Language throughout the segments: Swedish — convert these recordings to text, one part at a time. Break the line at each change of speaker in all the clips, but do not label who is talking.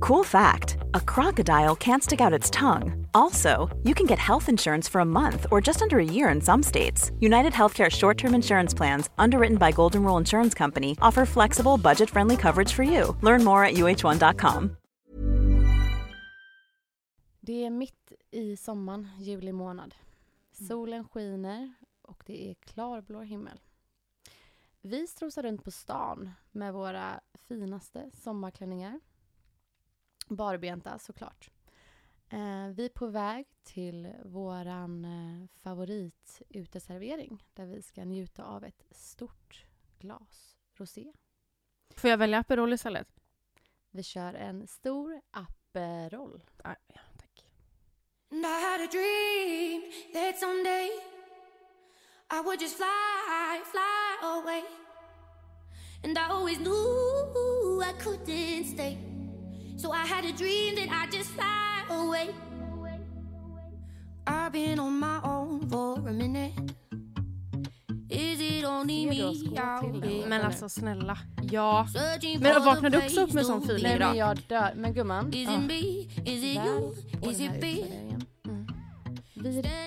Cool fact a crocodile can't stick out its tongue. Also, you can get health insurance for a month or just under a year in some states. United Healthcare short term insurance plans, underwritten by Golden Rule Insurance Company, offer flexible, budget friendly coverage for you. Learn more at uh1.com.
Det är mitt i sommaren, juli månad. Solen skiner och det är klarblå himmel. Vi strosar runt på stan med våra finaste sommarklänningar. Barbenta såklart. Eh, vi är på väg till våran eh, favorituteservering där vi ska njuta av ett stort glas rosé.
Får jag välja Aperol istället?
Vi kör en stor Aperol.
Ah, ja, tack.
And I had a dream that someday I would just fly, fly away. And I always knew I couldn't stay. So I had a dream that I'd just fly away. I've been on my own for a minute. Is it only me out here?
Men alltså snälla, ja. Men vaknade du också upp med sån feeling
be.
Nej men
idag?
jag dör. Men gumman.
Is it me? Is it you? Is it me?
Mm.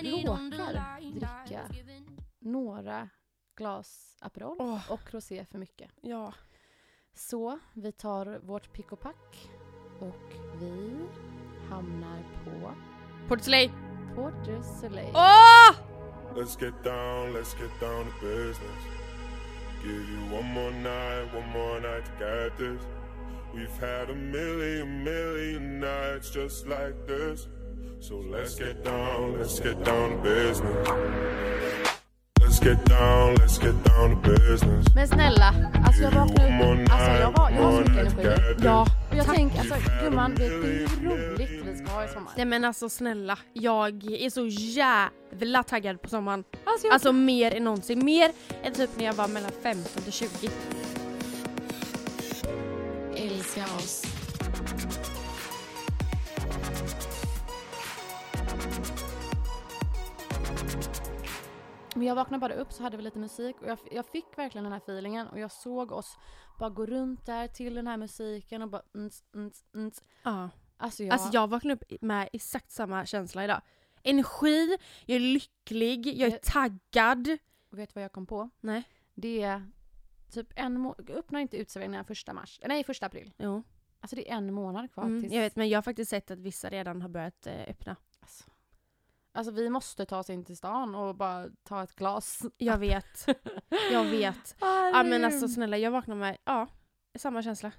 Vi råkar dricka
I
några glas Aperol
Åh.
och rosé för mycket.
Ja.
Så vi tar vårt pick och pack och vi hamnar på
Port Soleil.
Port du Soleil.
Åh!
Let's get down, let's get down to business. Give you one more night, one more night to get this. We've had a million, million nights just like this. So let's get down, let's get down to business.
Men snälla, alltså jag vaknade upp, alltså jag, var, jag har så mycket
night,
energi.
Ja.
Och jag tänker, alltså gumman, du hur roligt vi ska ha i sommar?
Nej men alltså snälla, jag är så jävla taggad på sommaren.
Alltså, jag,
Alltså mer än någonsin. Mer än typ när jag var mellan 15 till 20.
Älskar oss.
Men jag vaknade bara upp så hade vi lite musik och jag, jag fick verkligen den här feelingen och jag såg oss bara gå runt där till den här musiken och bara ns, ns, ns.
Ja.
Alltså jag,
Alltså jag vaknade upp med exakt samma känsla idag. Energi, jag är lycklig, jag är
Jag-
taggad.
vet du vad jag kom på?
Nej.
Det är typ en månad, öppnar inte uteserveringen första mars, nej första april.
Jo.
Alltså det är en månad kvar
Mm,
tills...
jag vet men jag har faktiskt sett att vissa redan har börjat eh, öppna.
Alltså, vi måste ta oss in till stan och bara ta ett glas.
Jag vet. Jag vet. Ja men alltså snälla jag vaknar med, ja, samma känsla.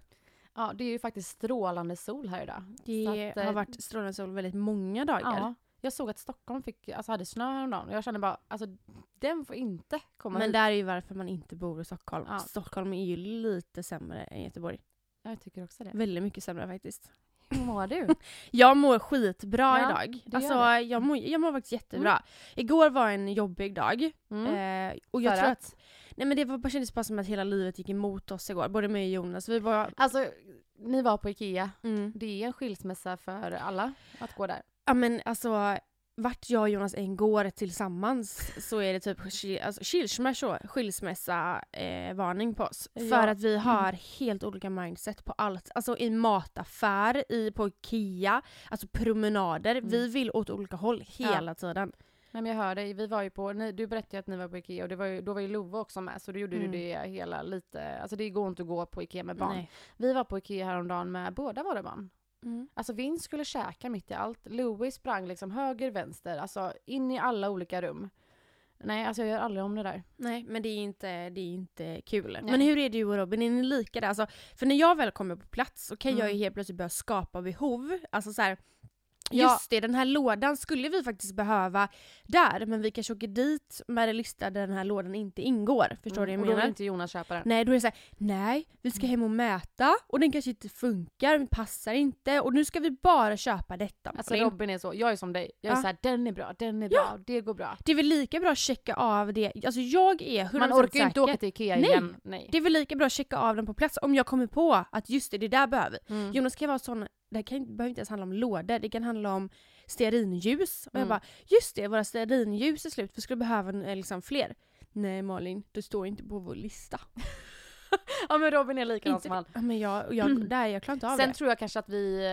Ja, det är ju faktiskt strålande sol här idag.
Det
att, eh,
har varit strålande sol väldigt många dagar.
Ja, jag såg att Stockholm fick, alltså hade snö häromdagen och jag kände bara, alltså den får inte komma
Men
hit.
det är ju varför man inte bor i Stockholm.
Ja.
Stockholm är ju lite sämre än Göteborg.
Jag tycker också det.
Väldigt mycket sämre faktiskt.
Hur mår du?
Jag mår skitbra
Ja,
idag. Alltså jag mår, jag mår faktiskt jättebra. Igår var en jobbig dag.
Mm.
Eh, och jag
För
tror
att?
att... Nej men det var, bara kändes bara som att hela livet gick emot oss igår. Både mig och Jonas. Vi var...
Alltså, ni var på Ikea.
Mm.
Det är en skilsmässa för alla att gå där.
Ja men alltså vart jag och Jonas än går tillsammans så är det typ alltså, skilsmässa, skilsmässa eh, varning på oss.
Ja.
För att vi har helt olika mindset på allt. Alltså i mataffär, i, på Ikea, alltså promenader.
Mm.
Vi vill åt olika håll hela tiden.
Nej men jag hör dig, vi var ju på, ni, du berättade att ni var på Ikea och det var ju, då var ju Love också med så då gjorde
Mm.
du det hela lite, alltså det går inte att gå på Ikea med barn.
Nej.
Vi var på Ikea häromdagen med båda våra barn.
Mm.
Alltså Vince skulle käka mitt i allt. Louis sprang liksom höger, vänster, alltså in i alla olika rum. Nej, alltså jag gör aldrig om det där.
Nej men det är inte, det är inte kul.
Nej.
Men hur är du och Robin? Är ni lika där? Alltså, för när jag väl kommer på plats så kan jag ju
Mm.
helt plötsligt börja skapa behov. Alltså så här,
Ja.
Just det, den här lådan skulle vi faktiskt behöva där men vi kanske åker dit med en lista där den här lådan inte ingår. Förstår du
Mm,
vad
och
jag
då vill
menar?
inte Jonas köpa den.
Nej, då är det såhär, nej, vi ska hem och mäta och den kanske inte funkar, den passar inte och nu ska vi bara köpa detta.
Alltså
Malin.
Robin är så, jag är som dig. Jag är
Ja.
såhär, den är bra, den är
Ja.
bra, det går bra.
Det är väl lika bra att checka av det, alltså jag är 100%
Man orkar ju inte åka till Ikea
Nej.
igen. Nej.
Det är väl lika bra att checka av den på plats om jag kommer på att just det, det där behöver vi.
Mm.
Jonas kan vara sån, det här kan, behöver inte ens handla om lådor, det kan handla om stearinljus. Och jag
Mm.
bara, just det, våra stearinljus är slut, vi skulle behöva eh, liksom fler. Nej Malin, det står inte på vår lista.
Ja men Robin är likadan som han.
Men jag, jag, där, jag klarar inte av
Sen
det.
tror jag kanske att vi,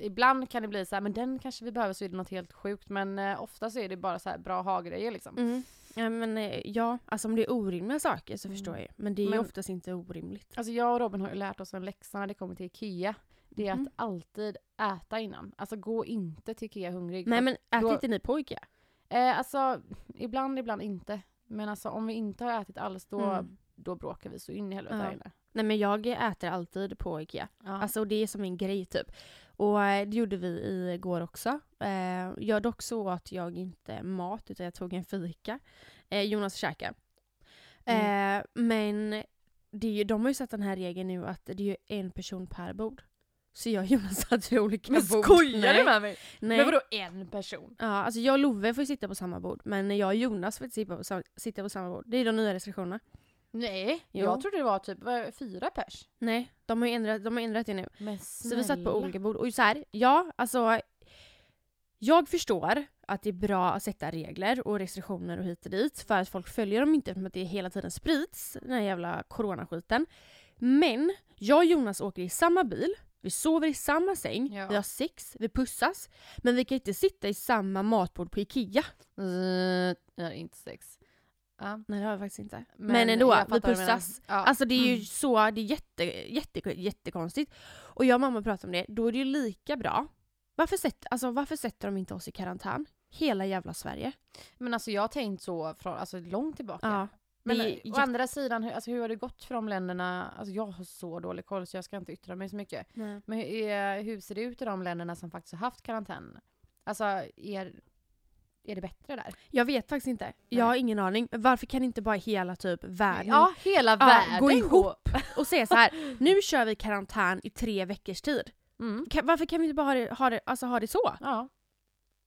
eh, ibland kan det bli så här, men den kanske vi behöver så är det något helt sjukt. Men eh, ofta så är det bara så här bra ha-grejer liksom.
Mm. Ja men eh, ja, alltså om det är orimliga saker så
Mm.
förstår jag ju. Men det är ju
Men-
oftast inte orimligt.
Alltså jag och Robin har ju lärt oss en läxa när det kommer till Ikea. Det är att alltid äta innan. Alltså gå inte till Ikea hungrig.
Nej men äter
då-
inte ni på Ikea?
eh, alltså ibland, ibland inte. Men alltså om vi inte har ätit alls då,
Mm.
då bråkar vi så in i helvete
Ja.
här inne.
Nej men jag äter alltid på Ikea.
Ja.
Alltså det är som en grej typ. Och eh, det gjorde vi igår också. Eh, jag dock så att jag inte mat utan jag tog en fika. Eh, Jonas käkade.
Mm.
Eh, men det är ju, de har ju satt den här regeln nu att det är en person per bord. Så jag och Jonas satt vid olika
men
bord.
skojar du med mig?
Nej.
Men vadå en person?
Ja, alltså jag och Love får ju sitta på samma bord men jag och Jonas får inte sitta på, samma, sitta på samma bord. Det är de nya restriktionerna.
Nej,
Jo.
jag trodde det var typ vad, fyra pers.
Nej, de har ju ändrat, de har ändrat det nu.
Men
Så vi satt på olika bord. Och så här, ja, alltså. Jag förstår att det är bra att sätta regler och restriktioner och hit och dit för att folk följer dem inte för att det hela tiden sprids, den här jävla coronaskiten. Men jag och Jonas åker i samma bil, vi sover i samma säng,
Ja.
vi har sex, vi pussas. Men vi kan inte sitta i samma matbord på IKEA.
Uh, ja, inte sex. Ja.
Nej det har vi faktiskt inte. Men, ändå,
jag
vi pussas.
Ja.
Alltså det är ju
Mm.
så, det är jätte, jätte, jättekonstigt. Och jag och mamma pratade om det, då är det ju lika bra. Varför, sätt, alltså, varför sätter de inte oss i karantän? Hela jävla Sverige.
Men alltså jag har tänkt så från, alltså, långt tillbaka.
Ja.
Men
det
å
jätte-
andra sidan, hur, alltså, hur har det gått för de länderna? Alltså jag har så dålig koll så jag ska inte yttra mig så mycket.
Nej.
Men hur, är, hur ser det ut i de länderna som faktiskt har haft karantän? Alltså är, är det bättre där?
Jag vet faktiskt inte. Jag har ingen aning. Varför kan inte bara hela typ världen
Ja, hela
Ja,
världen
gå ihop. och säga så här. nu kör vi karantän i tre veckors tid.
Mm.
Kan, varför kan vi inte bara ha det, ha det, alltså, ha det så?
Ja.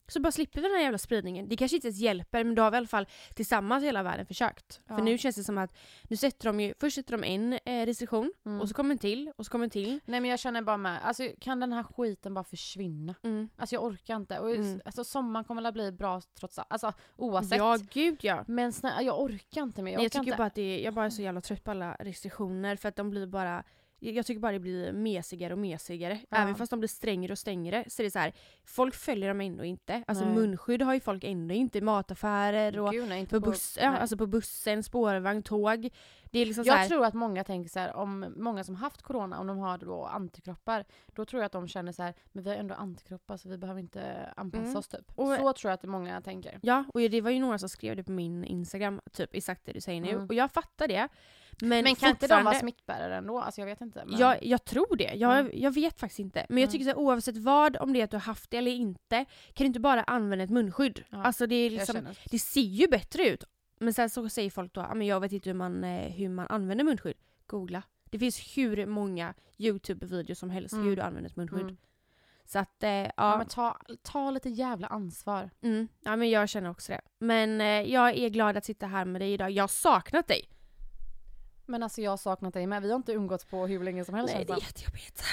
Så bara slipper vi den här jävla spridningen. Det kanske inte ens hjälper men då har vi i alla fall tillsammans hela världen försökt.
Ja.
För nu känns det som att nu sätter de ju, först sätter de en eh, restriktion
Mm.
och så kommer en till och så kommer en till.
Nej men jag känner bara med, alltså kan den här skiten bara försvinna?
Mm.
Alltså jag orkar inte. Och,
Mm.
alltså, sommaren kommer att bli bra trots allt. Alltså oavsett.
Ja gud ja.
Men snälla, jag orkar inte mer. Jag,
Nej, jag tycker
inte.
bara att det jag bara är så jävla trött på alla restriktioner för att de blir bara jag jag tycker bara det blir mesigare och mesigare.
Ja.
Även fast de blir strängare och strängare så är det så här. folk följer dem ändå inte. Alltså
Nej.
munskydd har ju folk ändå inte i mataffärer och
Gud, nej, inte
på, buss, ja, alltså på bussen, spårvagn, tåg. Det är liksom så här,
Jag tror att många tänker så här, om många som haft corona, om de har då antikroppar, då tror jag att de känner så här, men vi har ändå antikroppar så vi behöver inte anpassa
Mm.
oss typ.
Och-
så tror jag att många tänker.
Ja, och det var ju några som skrev det på min Instagram, typ exakt det du säger nu.
Mm.
Och jag fattar det. Men,
Men, kan inte de vara smittbärare ändå? Alltså jag vet inte. Men...
Jag, jag tror det. Jag,
Mm.
jag vet faktiskt inte. Men jag
Mm.
tycker så här, oavsett vad, om det är att du har haft det eller inte, kan du inte bara använda ett munskydd?
Ja,
Alltså det är liksom, det ser ju bättre ut. Men sen så säger folk då, "Ja, men jag vet inte hur man, eh, hur man använder munskydd. Googla. Det finns hur många YouTube-videos som helst
Mm.
hur du använder ett munskydd.
Mm.
Så att, eh, ja.
Ja. men ta, ta lite jävla ansvar.
Mm, ja men jag känner också det. Men eh, jag är glad att sitta här med dig idag. Jag har saknat dig.
Men alltså jag har saknat dig med. Vi har inte umgåtts på hur länge som helst
Nej, det är jättejobbigt.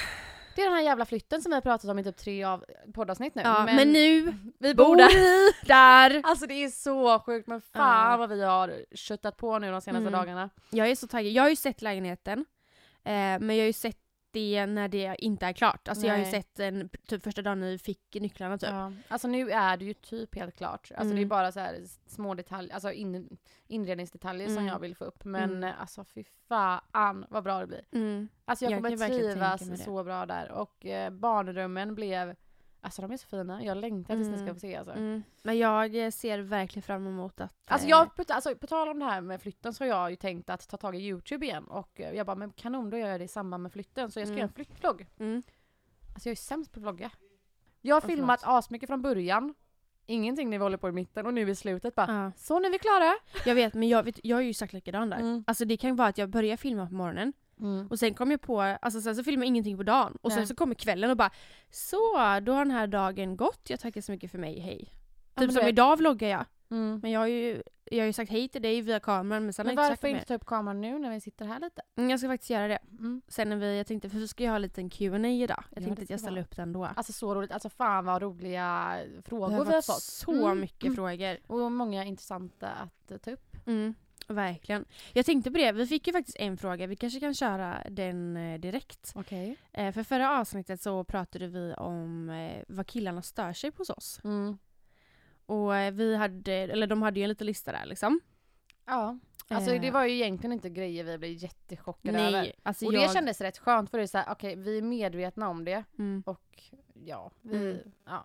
Det är den här jävla flytten som vi har pratat om i typ tre av poddavsnitt nu.
Ja, men, nu
vi
bor
där.
vi där.
Alltså det är så sjukt men fan
Ja.
vad vi har köttat på nu de senaste
Mm.
dagarna.
Jag är så taggad. Jag har ju sett lägenheten. Eh, men jag har ju sett det när det inte är klart. Alltså jag har ju
Nej.
sett den typ första dagen vi fick nycklarna typ.
Ja. Alltså nu är det ju typ helt klart. Alltså det är
Mm.
bara så här små detaljer, alltså in, inredningsdetaljer som
Mm.
jag vill få upp. Men
Mm.
alltså fy fan vad bra det blir.
Mm.
Alltså jag,
Jag
kommer trivas så bra där. Och eh, barnrummen blev, alltså de är så fina. Jag längtar tills ni ska
Mm.
få se alltså.
Mm. Men jag eh, ser verkligen fram emot att...
Alltså,
eh,
jag, på, alltså på tal om det här med flytten så har jag ju tänkt att ta tag i Youtube igen. Och eh, jag bara, men kanon då gör jag det i samband med flytten. Så jag ska
Mm.
göra en flyttvlogg.
Mm.
Alltså jag är sämst på att vlogga. Jag har filmat
förlåt.
asmycket från början. Ingenting när vi håller på i mitten och nu i slutet bara
Ja.
Så nu är vi klara!
Jag vet men jag, vet, jag har ju sagt likadant där.
Mm.
Alltså det kan ju vara att jag börjar filma på morgonen
Mm.
och sen kommer jag på, alltså sen så filmar jag ingenting på dagen och sen
Nej.
så kommer kvällen och bara Så, då har den här dagen gått, jag tackar så mycket för mig, hej.
men
Typ som
vet-
idag vloggar jag.
Mm.
Men jag har ju, jag har ju sagt hej till dig via kameran men sen
Men
har jag inte
varför
sagt
inte ta upp kameran nu när vi sitter här lite?
Mm, Jag ska faktiskt göra det.
Mm.
Sen när vi, jag tänkte, för vi ska ju ha en liten Q&A idag. Jag
Ja,
tänkte att jag ställer upp den då.
Alltså så roligt, alltså fan vad roliga frågor
har
vi har fått.
så
Mm.
mycket
Mm.
frågor.
Och många intressanta att ta upp.
Verkligen. Jag tänkte på det, vi fick ju faktiskt en fråga, vi kanske kan köra den eh, direkt.
Okej.
Eh, för förra avsnittet så pratade vi om eh, vad killarna stör sig på hos oss.
Mm.
Och eh, vi hade, eller de hade ju en liten lista där liksom.
Ja. Alltså det var ju egentligen inte grejer vi blev jättechockade över.
Nej, alltså
Och
jag...
det kändes rätt skönt för det är såhär, okej vi är medvetna om det
Mm,
och ja, vi,
Mm.
ja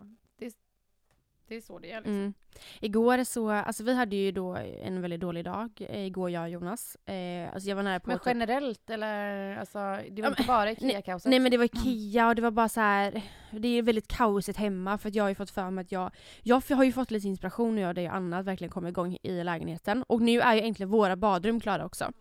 det, är så det är liksom.
mm. Igår så, alltså vi hade ju då en väldigt dålig dag, eh, igår jag och Jonas. Eh, alltså jag var nära på
Men
att-
generellt eller alltså, det var
Ja,
inte bara IKEA-kaoset?
Nej men det var Ikea och det var bara så här. Det är väldigt kaosigt hemma för att jag har ju fått för mig att jag Jag har ju fått lite inspiration nu och det och annat verkligen kommer igång i lägenheten. Och nu är ju äntligen våra badrum klara också.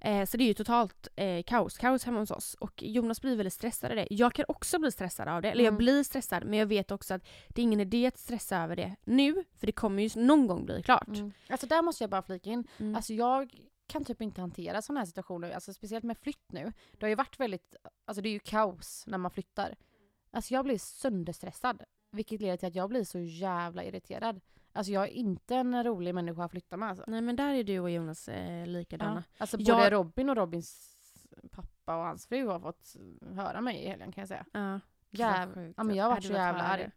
Eh, så det är ju totalt eh, kaos, kaos hemma hos oss. Och Jonas blir väldigt stressad av det. Jag kan också bli stressad av det. Eller jag
Mm.
blir stressad men jag vet också att det är ingen idé att stressa över det nu. För det kommer ju någon gång bli klart.
Mm. Alltså där måste jag bara flika in.
Mm.
Alltså jag kan typ inte hantera sådana här situationer, alltså speciellt med flytt nu. Det har ju varit väldigt, alltså det är ju kaos när man flyttar. Alltså jag blir sönderstressad, vilket leder till att jag blir så jävla irriterad. Alltså jag är inte en rolig människa att flytta med alltså.
Nej men där är du och Jonas eh, likadana.
Alltså
Jag-
både Robin och Robins pappa och hans fru har fått höra mig i helgen kan jag säga.
Ja.
Jäv... Ja, men jag har varit så jävla arg.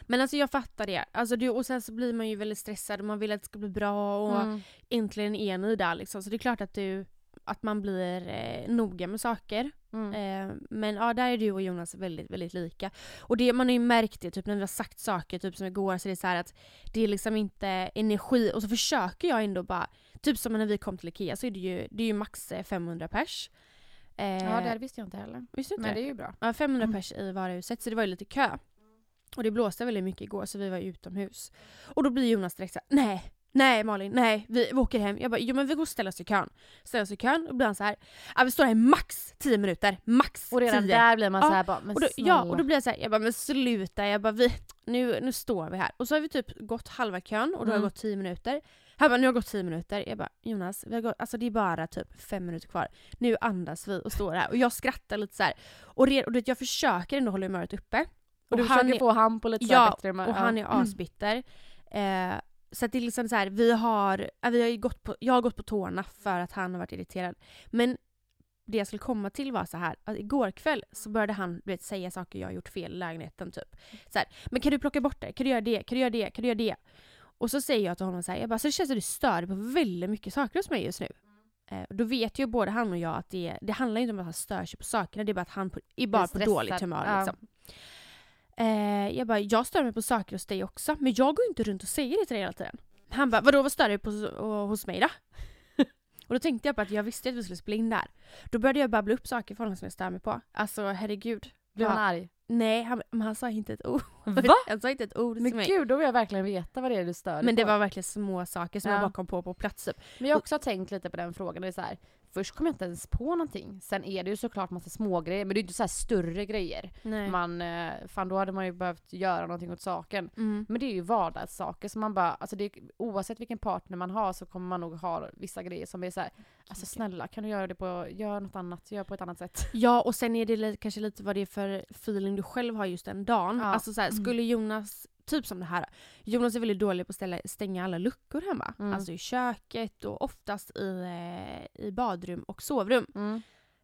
Men alltså jag fattar det. Alltså det. Och sen så blir man ju väldigt stressad och man vill att det ska bli bra och
Mm.
äntligen är ni där liksom. Så det är klart att du att man blir eh, noga med saker.
Mm.
Eh, men ja, där är du och Jonas väldigt, väldigt lika. Och det, man har ju märkt det typ när vi har sagt saker, typ som igår, så det är så att det är liksom inte energi och så försöker jag ändå bara, typ som när vi kom till Ikea så är det ju, det är ju max eh, 500 pers. Eh,
Ja, det visste jag inte heller.
visste inte det?
det är ju bra.
Ja, 500
Mm.
pers i varuhuset så det var ju lite kö. Och det blåste väldigt mycket igår så vi var utomhus. Och då blir Jonas direkt såhär, nej, nej Malin, nej, vi, vi åker hem. Jag bara, jo men vi går och ställer oss i kön. Ställer oss i kön och blir han så här, ja vi står här i max 10 minuter, max
Och redan
10.
där blir man
Ja,
så här bara, men
och då, ja, och då blir jag såhär, jag bara men sluta, jag bara vi, nu, nu står vi här. Och så har vi typ gått halva kön och då har
Mm.
det gått 10 minuter. Han bara, nu har det gått 10 minuter. Jag bara, Jonas, vi har gått, alltså det är bara typ 5 minuter kvar. Nu andas vi och står här. Och jag skrattar lite så här. Och, re, och du vet, jag försöker ändå hålla humöret uppe.
Och du
han
försöker
är-
få han på lite
Ja,
bättre humör.
och han är
Ja. Mm.
asbitter. Eh, så att det är liksom så här, vi har, vi har gått på, jag har gått på tårna för att han har varit irriterad. Men det jag skulle komma till var så här att igår kväll så började han vet, säga saker jag har gjort fel i lägenheten typ. Så här, men kan du plocka bort det? Kan du göra det? Kan du göra det? Kan du göra det? Och så säger jag till honom så här, jag bara, så det känns som du stör på väldigt mycket saker hos mig just nu. Eh, då vet ju både han och jag att det, det handlar inte om att han stör sig på sakerna, det är bara att han på, är bara på dåligt humör.
Ja.
Eh, jag bara, jag stör mig på saker hos dig också, men jag går inte runt och säger det till dig hela tiden. Han bara, vadå vad stör dig på och, hos mig då? och då tänkte jag på att jag visste att vi skulle spela in där. Då började jag babbla upp saker för honom som jag stör mig på. Alltså herregud.
Blev han arg?
Nej, han, men han sa inte ett ord.
Va?
Han sa inte ett ord
Men
till mig.
gud, då vill jag verkligen veta vad det är du stör dig
Men det
på.
var verkligen små saker som
Ja.
jag bara kom på på plats typ.
Men jag har också tänkt lite på den frågan. Det är så här, först kom jag inte ens på någonting. Sen är det ju såklart massa små grejer men det är inte så här större grejer.
Nej.
Man, eh, fan då hade man ju behövt göra någonting åt saken.
Mm.
Men det är ju vardagssaker som man bara, alltså det, oavsett vilken partner man har så kommer man nog ha vissa grejer som är så här, alltså snälla kan du göra det på, gör något annat, gör på ett annat sätt.
Ja och sen är det kanske lite vad det är för feeling du själv har just den dagen.
Ja.
Alltså så här,
Mm.
skulle Jonas, typ som det här. Jonas är väldigt dålig på att ställa, stänga alla luckor hemma.
Mm.
Alltså i köket och oftast i, eh, i badrum och sovrum.
Mm.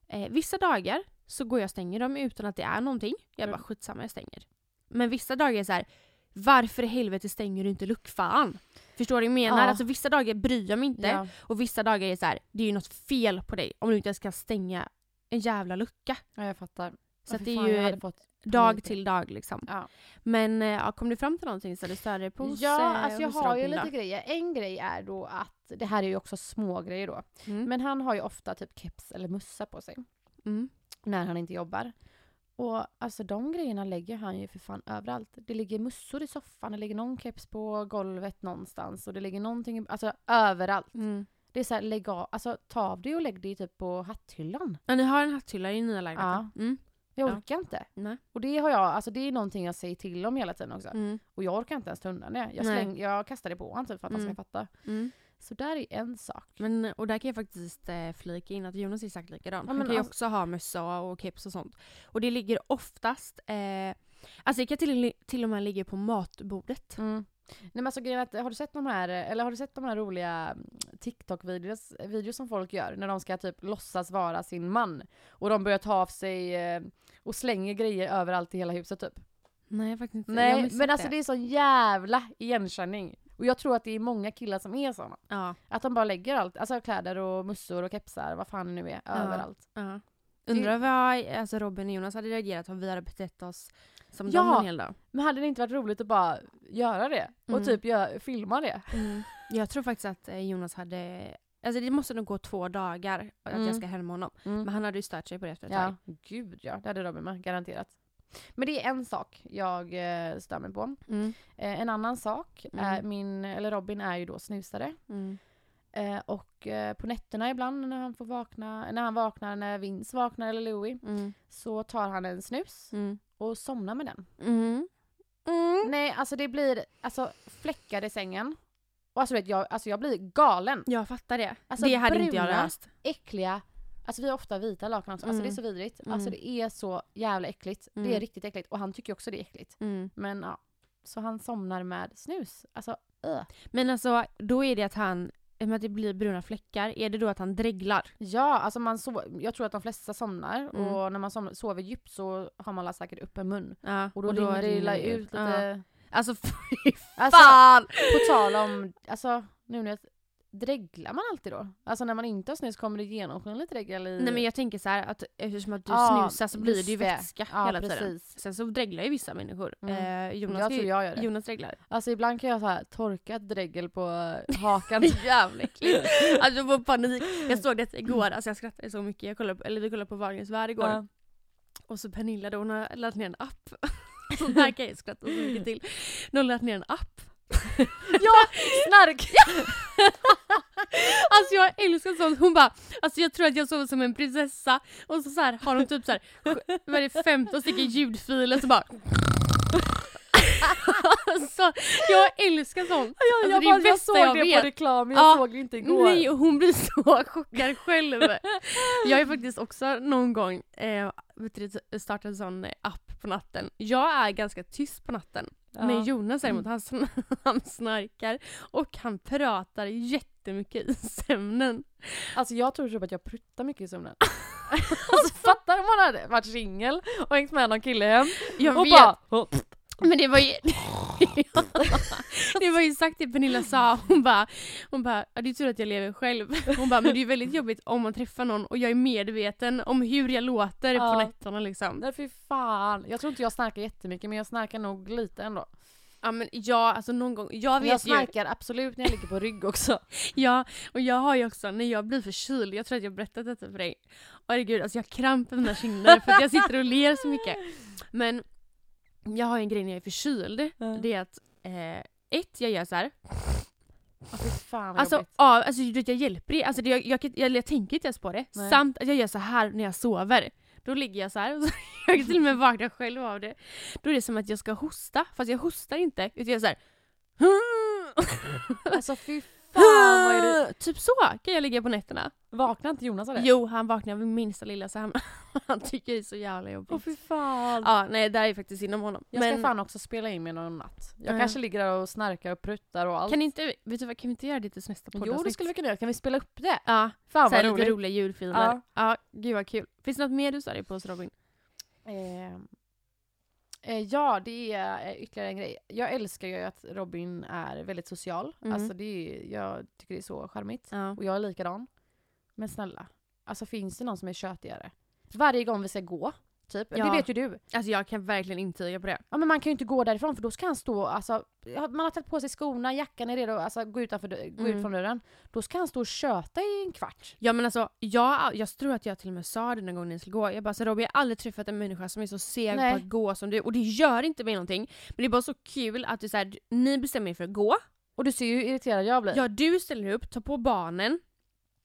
Eh, vissa dagar så går jag och stänger dem utan att det är någonting. Jag bara
Mm.
skitsamma jag stänger. Men vissa dagar är så här. varför i helvete stänger du inte luckfan? Förstår du vad jag menar?
Ja.
Alltså vissa dagar bryr jag mig inte.
Ja,
Och vissa dagar är så här. det är ju något fel på dig om du inte ens kan stänga en jävla lucka.
ja, jag fattar.
Så
Fy
det är
fan, jag
ju
hade fått
dag till dag liksom.
Ja.
Men eh, ja, kom du fram till någonting så du störde dig på
Ja,
eh,
alltså jag har ju
Robin då?
lite grejer. En grej är då att, det här är ju också små grejer då.
Mm.
Men han har ju ofta typ keps eller mussa på sig
mm.
när han inte jobbar. Och alltså de grejerna lägger han ju för fan överallt. Det ligger mössor i soffan, det ligger någon keps på golvet någonstans och det ligger någonting, alltså överallt.
Mm.
Det är såhär, lägg av, alltså ta av det och lägg det typ på hatthyllan.
Ja, ni har en hatthylla i nya lägenheten? Mm.
Jag
Ja.
orkar inte.
Nej.
Och det har jag, alltså det är någonting jag säger till om hela tiden också.
Mm.
Och jag orkar inte ens ta undan det. Jag, släng, jag kastar det på honom typ för att han
Mm.
ska fatta.
Mm.
Så där är en sak.
Men, och där kan jag faktiskt eh, flika in att Jonas är exakt likadan.
Ja,
Han
men
kan ju
alltså-
också ha mössa och keps och sånt. Och det ligger oftast, eh, alltså det kan till, till och med ligga på matbordet.
Mm. Nej men alltså grejen är att, har du sett de här, eller har du sett de här roliga mm, TikTok-videos videos som folk gör när de ska typ låtsas vara sin man? Och de börjar ta av sig eh, och slänger grejer överallt i hela huset typ.
Nej faktiskt inte.
Nej men alltså det är sån jävla igenkänning. Och jag tror att det är många killar som är såna.
Ja,
Att de bara lägger allt, alltså kläder och mössor och kepsar, vad fan det nu är,
Ja.
överallt.
ja. Undrar vad alltså Robin och Jonas hade reagerat om vi hade betett oss som
Ja.
dem en hel dag.
Men hade det inte varit roligt att bara göra det? Och
Mm.
typ gö- filma det?
Jag tror faktiskt att eh, Jonas hade, alltså det måste nog gå två dagar att
Mm.
jag ska hem med honom. Men han hade ju stört sig på det efter ett
Ja,
tag.
gud ja. Det hade Robin med, garanterat. Men det är en sak jag eh, stör mig på.
Mm.
Eh, en annan sak, är
Mm.
min, eller Robin är ju då snusare.
Mm.
Eh, och eh, på nätterna ibland när han får vakna, när han vaknar, när Vince vaknar eller Louie,
Mm.
så tar han en snus
Mm.
och somnar med den.
Mm. Mm.
Nej, alltså det blir alltså fläckar i sängen. Och alltså, vet, jag, alltså jag blir galen.
Jag fattar det.
Alltså,
det hade inte jag
bruna-
löst.
Äckliga, alltså vi har ofta vita lakan också. Alltså det är
Mm.
så vidrigt.
Mm.
Alltså det är så jävla äckligt. Det är riktigt äckligt. Och han tycker också det är äckligt. Men ja. Så han somnar med snus. Alltså öh.
Men alltså, då är det att han, med att det blir bruna fläckar, är det då att han dreglar?
Ja, alltså man so- jag tror att de flesta somnar.
Mm.
Och när man som- sover djupt så har man säkert upp en mun.
Ja,
Och då, rinner det illa ut lite.
Alltså fy
Alltså,
fan!
på tal om, alltså nu när jag Dreglar man alltid då? Alltså när man inte har snus kommer det genomskinligt dregel i...
Nej men jag tänker så här att eftersom att du
Ja,
snusar så blir det ju vätska
Ja,
hela tiden.
precis.
Sen så dreglar ju vissa människor.
Mm.
Eh, Jonas,
jag tror jag gör det.
Jonas dreglar.
Alltså ibland kan jag så här torkat dregel på eh, hakan.
Jävla äckligt. Alltså jag får panik. Jag såg det igår, alltså jag skrattade så mycket. Jag kollade på, eller vi kollade på Wahlgrens värld igår.
Ja.
Och så Pernilla då, hon har laddat ner en app. Så här kan jag skratta så mycket till. Hon har laddat ner en app.
ja, snark!
Alltså jag älskar sånt. Hon bara, alltså jag tror att jag sover som en prinsessa. Och så, så här, har de typ så här, vad är det, 15 stycken ljudfiler så bara alltså, jag älskar sånt.
Jag,
Alltså,
jag,
det
jag såg
jag
det
vet.
på reklam, jag
Ja.
såg det inte igår.
Nej, och hon blir så chockad själv. Jag har faktiskt också någon gång eh, startat en sån app på natten. Jag är ganska tyst på natten.
Ja.
Men Jonas däremot, han, sn- han snarkar och han pratar jättemycket i sömnen.
Alltså jag tror typ att jag pruttar mycket i sömnen. alltså fattar om man hade varit singel och hängt med någon kille hem
Jag
och
vet,
bara...
men det var ju... det var ju sagt det Pernilla sa, hon bara, hon bara ja, det är tur att jag lever själv. Hon bara men det är ju väldigt jobbigt om man träffar någon och jag är medveten om hur jag låter
Ja.
på nätterna liksom.
Nej fy fan. Jag tror inte jag snarkar jättemycket men jag snarkar nog lite ändå.
Ja men ja, alltså någon gång, jag vet
jag
ju,
snarkar absolut när jag ligger på rygg också.
ja, och jag har ju också, när jag blir förkyld, jag tror att jag berättat detta för dig. Herregud, alltså jag har kramp i mina kinder för att jag sitter och ler så mycket. Men jag har en grej när jag är förkyld, det är att eh, ett, jag gör så här.
Ja, fy fan vad
Alltså,
jobbigt.
ja, alltså du vet, jag hjälper det. Alltså, det jag, jag, jag, jag tänker inte ens på det.
Nej.
Samt att jag gör så här när jag sover. Då ligger jag så här så jag kan till och med vakna själv av det. Då är det som att jag ska hosta, fast jag hostar inte. Utan jag är så här.
Alltså fy fan vad är det?
Typ så kan jag ligga på nätterna.
Vaknar inte Jonas av det?
Jo, han vaknar vid minsta lilla så han, han tycker det är så jävla jobbigt.
Åh fy fan.
Ja, nej det här är faktiskt inom honom.
Jag ska
Men
fan också spela in mig någon natt. Jag
Ja.
kanske ligger där och snarkar och pruttar och allt.
kan inte, vet du vad, kan vi inte göra det till nästa
Jo
poddavsnitt?
det skulle vi kunna göra, kan vi spela upp det?
Ja,
Fan
så här
vad
lite
roligt.
roliga julfilmer.
Ja.
Ja. gud vad kul. Finns det något mer du sa dig på oss Robin?
Eh, ja, det är eh, ytterligare en grej. Jag älskar ju att Robin är väldigt social.
Mm.
Alltså det är, jag tycker det är så charmigt.
Ja.
Och jag är likadan. Men snälla, alltså finns det någon som är tjötigare? Varje gång vi ska gå Typ.
Ja.
Det vet ju du.
Alltså jag kan verkligen intyga på det.
Ja men man kan ju inte gå därifrån för då ska han stå, alltså, man har tagit på sig skorna, jackan är redo alltså, gå, utanför, gå
Mm.
ut från dörren. Då ska han stå och köta i en kvart.
Ja men alltså, jag, jag tror att jag till och med sa det den gången ni skulle gå. Jag bara så Robin, jag har aldrig träffat en människa som är så seg
Nej.
på att gå som du. Och det gör inte mig någonting. Men det är bara så kul att du, så här, ni bestämmer er för att gå.
Och du ser ju hur irriterad jag blir.
Ja, du ställer upp, tar på barnen.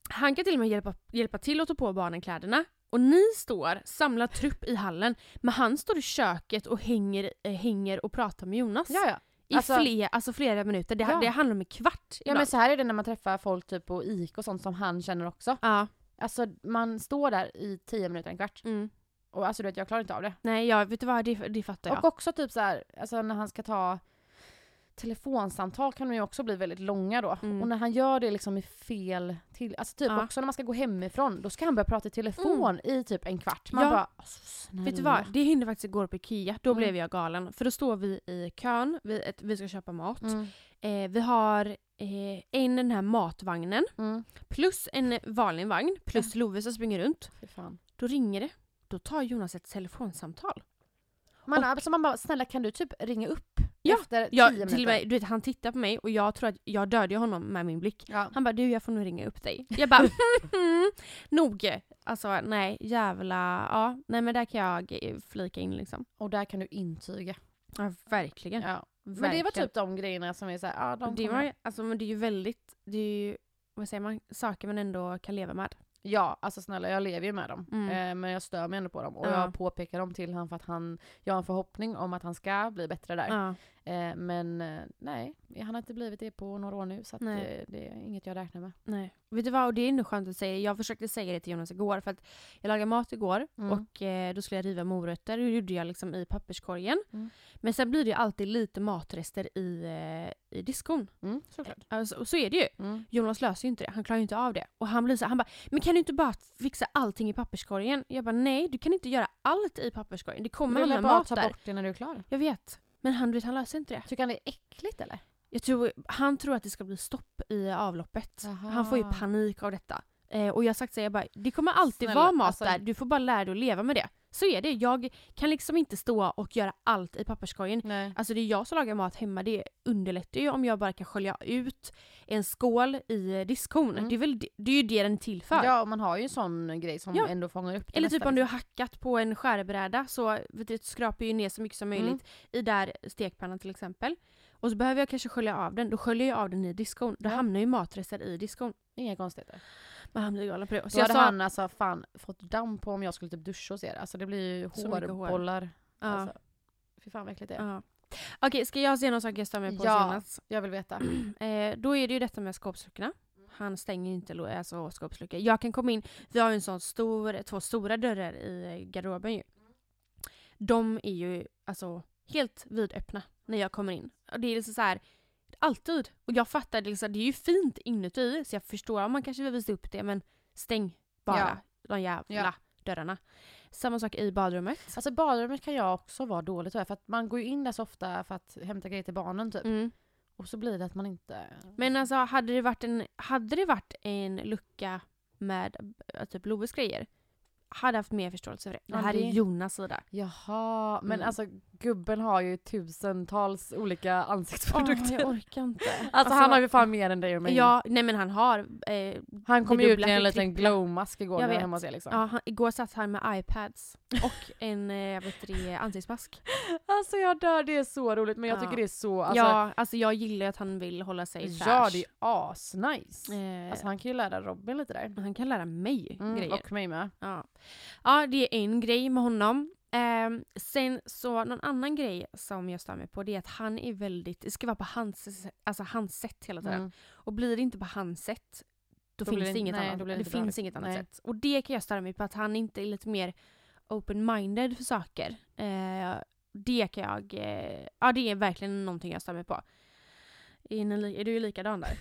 Han kan till och med hjälpa, hjälpa till att ta på barnen kläderna. Och ni står, samlar trupp i hallen. Men han står i köket och hänger, eh, hänger och pratar med Jonas.
ja. ja.
I
alltså-
fler, alltså flera minuter. Det,
Ja.
det handlar om en kvart
Ja
ibland.
men så här är det när man träffar folk typ på IK och sånt som han känner också.
ja.
Alltså man står där i 10 minuter, en kvart.
Mm.
Och alltså du vet jag klarar inte av det.
Nej, jag, vet du vad? Det, det fattar jag.
Och också typ så här, alltså när han ska ta telefonsamtal kan de ju också bli väldigt långa då.
Mm.
Och när han gör det liksom i fel till, alltså typ
Ja.
också när man ska gå hemifrån, då ska han börja prata i telefon i typ en kvart. Man
Ja.
bara, alltså.
Vet du vad? Det hände faktiskt igår på Ikea. Då
Mm.
blev jag galen. För då står vi i kön, vi, ett, vi ska köpa mat.
Mm.
Eh, vi har eh, en den här matvagnen,
Mm.
plus en vanlig vagn, plus Love som springer runt. Då ringer det. Då tar Jonas ett telefonsamtal.
Man,
Och-
alltså man bara, snälla kan du typ ringa upp
Ja,
efter 10
Jag,
minuter?
till med, du vet, han tittar på mig och jag tror att jag dödade honom med min blick.
Ja.
Han bara du jag får nog ringa upp dig. Jag bara nog. Alltså nej jävla, ja nej men där kan jag eh, flika in liksom.
Och där kan du intyga.
Ja verkligen.
Ja. Men det var typ de grejerna som är såhär, ja de
det, var, alltså, men det är ju väldigt, det är ju, vad säger man, saker man ändå kan leva med.
Ja, alltså snälla jag lever ju med dem.
Mm.
Eh, men jag stör mig ändå på dem. Och
Ja.
jag påpekar dem till honom för att han, jag har en förhoppning om att han ska bli bättre där.
Ja.
Eh, men eh, nej, han har inte blivit det på några år nu så
Nej.
eh, det är inget jag räknar med.
Nej. Vet du vad, och det är ändå skönt att säga. Jag försökte säga det till Jonas igår för att jag lagade mat igår
Mm.
och eh, då skulle jag riva morötter och det gjorde jag liksom i papperskorgen.
Mm.
Men sen blir det ju alltid lite matrester i, eh, i diskon.
Mm, såklart.
Alltså, så är det ju.
Mm.
Jonas löser ju inte det, han klarar ju inte av det. Och han blir så han bara “men kan du inte bara fixa allting i papperskorgen?” Jag bara “nej, du kan inte göra allt i papperskorgen, det kommer
Du vill
hamna
bara
mat
ta
där”.
bort det när du är klar.
Jag vet. Men han, vet, han löser inte det.
Tycker han det är äckligt eller?
Jag tror, han tror att det ska bli stopp i avloppet.
Jaha.
Han får ju panik av detta. Eh, och jag har sagt så här, jag bara, det kommer alltid
Snälla,
vara mat
alltså-
där, du får bara lära dig att leva med det. Så är det, jag kan liksom inte stå och göra allt i papperskorgen.
Nej.
Alltså det är jag som lagar mat hemma, det underlättar ju om jag bara kan skölja ut en skål i eh, diskhon.
Mm.
Det, är väl, det, det är ju det den är till för.
Ja, och man har ju en sån grej som
Ja.
ändå fångar upp det
Eller typ om du har
liksom.
hackat på en skärbräda så vet du, skrapar ju ner så mycket som möjligt
Mm.
i där stekpannan till exempel. Och så behöver jag kanske skölja av den, då sköljer jag av den i diskon. Då
Ja.
hamnar ju matrester i diskon.
Inga konstigheter.
Men han blir galen på det.
Så
Så jag
hade
sa,
han alltså fan fått damm på om jag skulle typ duscha hos er. Alltså det blir ju
Så mycket hår.
hårbollar.
ja,
Alltså, fy fan vad äckligt det är.
ja. Okej, ska jag säga någon sak jag stör mig på
Ja.
Jonas?
Jag vill veta.
Eh, då är det ju detta med skåpsluckorna. Han stänger ju inte lo- alltså, skåpsluckor. Jag kan komma in, vi har ju en sån stor, två stora dörrar i garderoben ju. De är ju alltså helt vidöppna när jag kommer in. Och det är liksom så här alltid. Och jag fattar, liksom, det är ju fint inuti så jag förstår om man kanske vill visa upp det men stäng bara
Ja.
de jävla
Ja.
dörrarna. Samma sak i badrummet.
Alltså badrummet kan jag också vara dålig tror jag, för att man går ju in där så ofta för att hämta grejer till barnen typ.
Mm.
Och så blir det att man inte...
Men alltså hade det varit en, hade det varit en lucka med äh, typ Loves grejer hade haft mer förståelse för det. Det
Ja,
här
det-
är Jonas sida.
Jaha, men
Mm.
alltså gubben har ju tusentals olika ansiktsprodukter.
Åh, jag orkar inte.
alltså, han har ju fan mer än dig och mig.
Ja, nej men han har... Eh,
han kom ju ut i en liten glowmask igår
Jag
när jag var hemma hos er liksom.
ja, han, igår satt han med iPads och en eh, vet du, ansiktsmask.
Alltså jag dör, det är så roligt men jag
Ja.
tycker det är så... Alltså,
ja, alltså jag gillar att han vill hålla sig fräsch.
ja det är asnice.
Eh,
Alltså han kan ju lära Robin lite där.
han kan lära mig
Mm,
grejer.
och mig med.
Ja. ja, det är en grej med honom. Ehm, sen så någon annan grej som jag stör mig på det är att han är väldigt, det ska vara på hans, alltså hans sätt hela tiden.
Mm.
Och blir det inte på hans sätt då,
Då
finns det
det-
inget
nej,
annat,
det
det finns inget annat
Nej.
sätt. Och det kan jag störa mig på att han inte är lite mer open-minded för saker. Eh, det kan jag, eh, ja det är verkligen någonting jag stör mig på. Är, ni, är du likadan där?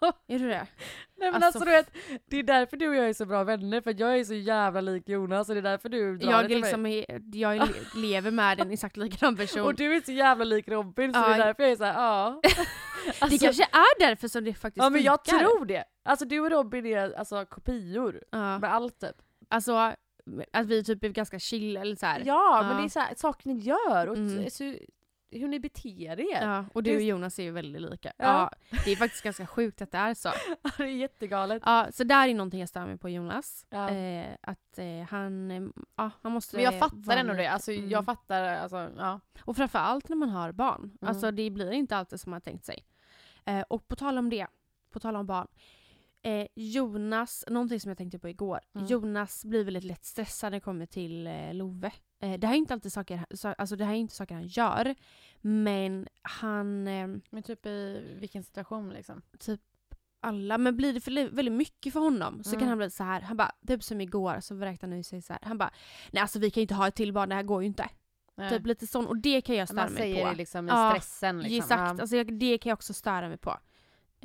är du det?
Nej men
Alltså,
alltså, du vet, det är därför du och jag är så bra vänner för jag är så jävla lik Jonas och det är därför du drar
Jag,
det till
liksom
mig.
jag le- lever med en exakt likadan person.
Och du är så jävla lik Robin så det
Ja.
är därför jag är såhär ja.
det
Alltså,
kanske är därför som det faktiskt
Ja men jag
funkar.
tror det. Alltså du och Robin är alltså kopior
Ja.
med allt typ.
Alltså, att vi typ är ganska chill eller så här.
Ja, men
Ja.
det är så här, saker ni gör och
Mm.
så, hur ni beter er.
Ja, och du och Jonas är ju väldigt lika.
Ja.
Ja. det är faktiskt ganska sjukt att det är så.
det är jättegalet.
Ja, så där är någonting jag stör mig på Jonas.
Ja.
Eh, att eh, han, eh, ja, han måste
Men jag fattar ändå det. Alltså,
Mm.
Jag fattar, alltså, ja.
Och framförallt när man har barn.
Mm.
Alltså det blir inte alltid som man tänkt sig. Eh, och på tal om det, på tal om barn. Eh, Jonas, någonting som jag tänkte på igår.
Mm.
Jonas blir väldigt lätt stressad när det kommer till eh, Love. Eh, det här är inte alltid saker, så, alltså det här är inte saker han gör. Men han, eh,
Men typ i vilken situation liksom?
alla, men blir det för väldigt mycket för honom så
Mm.
kan han bli så här. Han bara, typ som igår så vräkte han ur sig så här. Han bara, nej alltså vi kan ju inte ha ett till barn, det här går ju inte.
Nej.
Typ lite sån, och det kan jag störa
Man
mig
säger
på.
det liksom i
Ja,
stressen. Liksom.
Exakt,
Ja.
alltså det kan jag också störa mig på.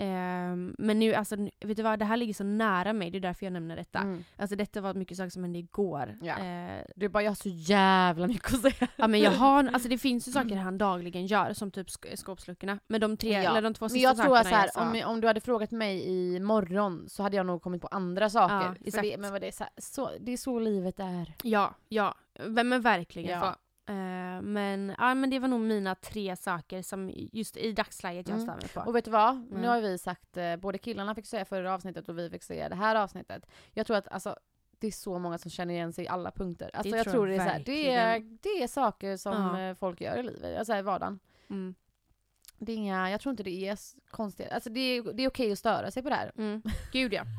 Ehm, men nu, alltså, vet du vad, det här ligger så nära mig, det är därför jag nämner detta.
Mm.
Alltså detta var mycket saker som hände igår.
Ja.
Eh,
Du bara, jag har så jävla mycket att säga.
ja men jag har, alltså det finns ju saker han dagligen gör, som typ sk- skåpsluckorna. Men de tre,
Ja.
eller de två
Men
sista
jag tror att så
sakerna
här,
jag sa-
om, om du hade frågat mig i morgon så hade jag nog kommit på andra saker.
Ja, exakt.
det, men vad det, är så, så, det är så livet är.
Ja, ja. Men, men verkligen
Ja.
Eh, men, ja, men det var nog mina tre saker som just i dagsläget jag
Mm.
stör mig på.
Och vet du vad? Nu
Mm.
har vi sagt, eh, både killarna fick säga förra avsnittet och vi fick säga det här avsnittet. Jag tror att alltså, det är så många som känner igen sig i alla punkter. Alltså,
Det
jag
tror
tror
jag
det är, så här, det, är, det är saker som
Ja.
eh, folk gör i livet, alltså i vardagen.
Mm.
Det är inga, jag tror inte det är konstigt. Alltså det är, det är okej att störa sig på det här.
Mm. Gud ja.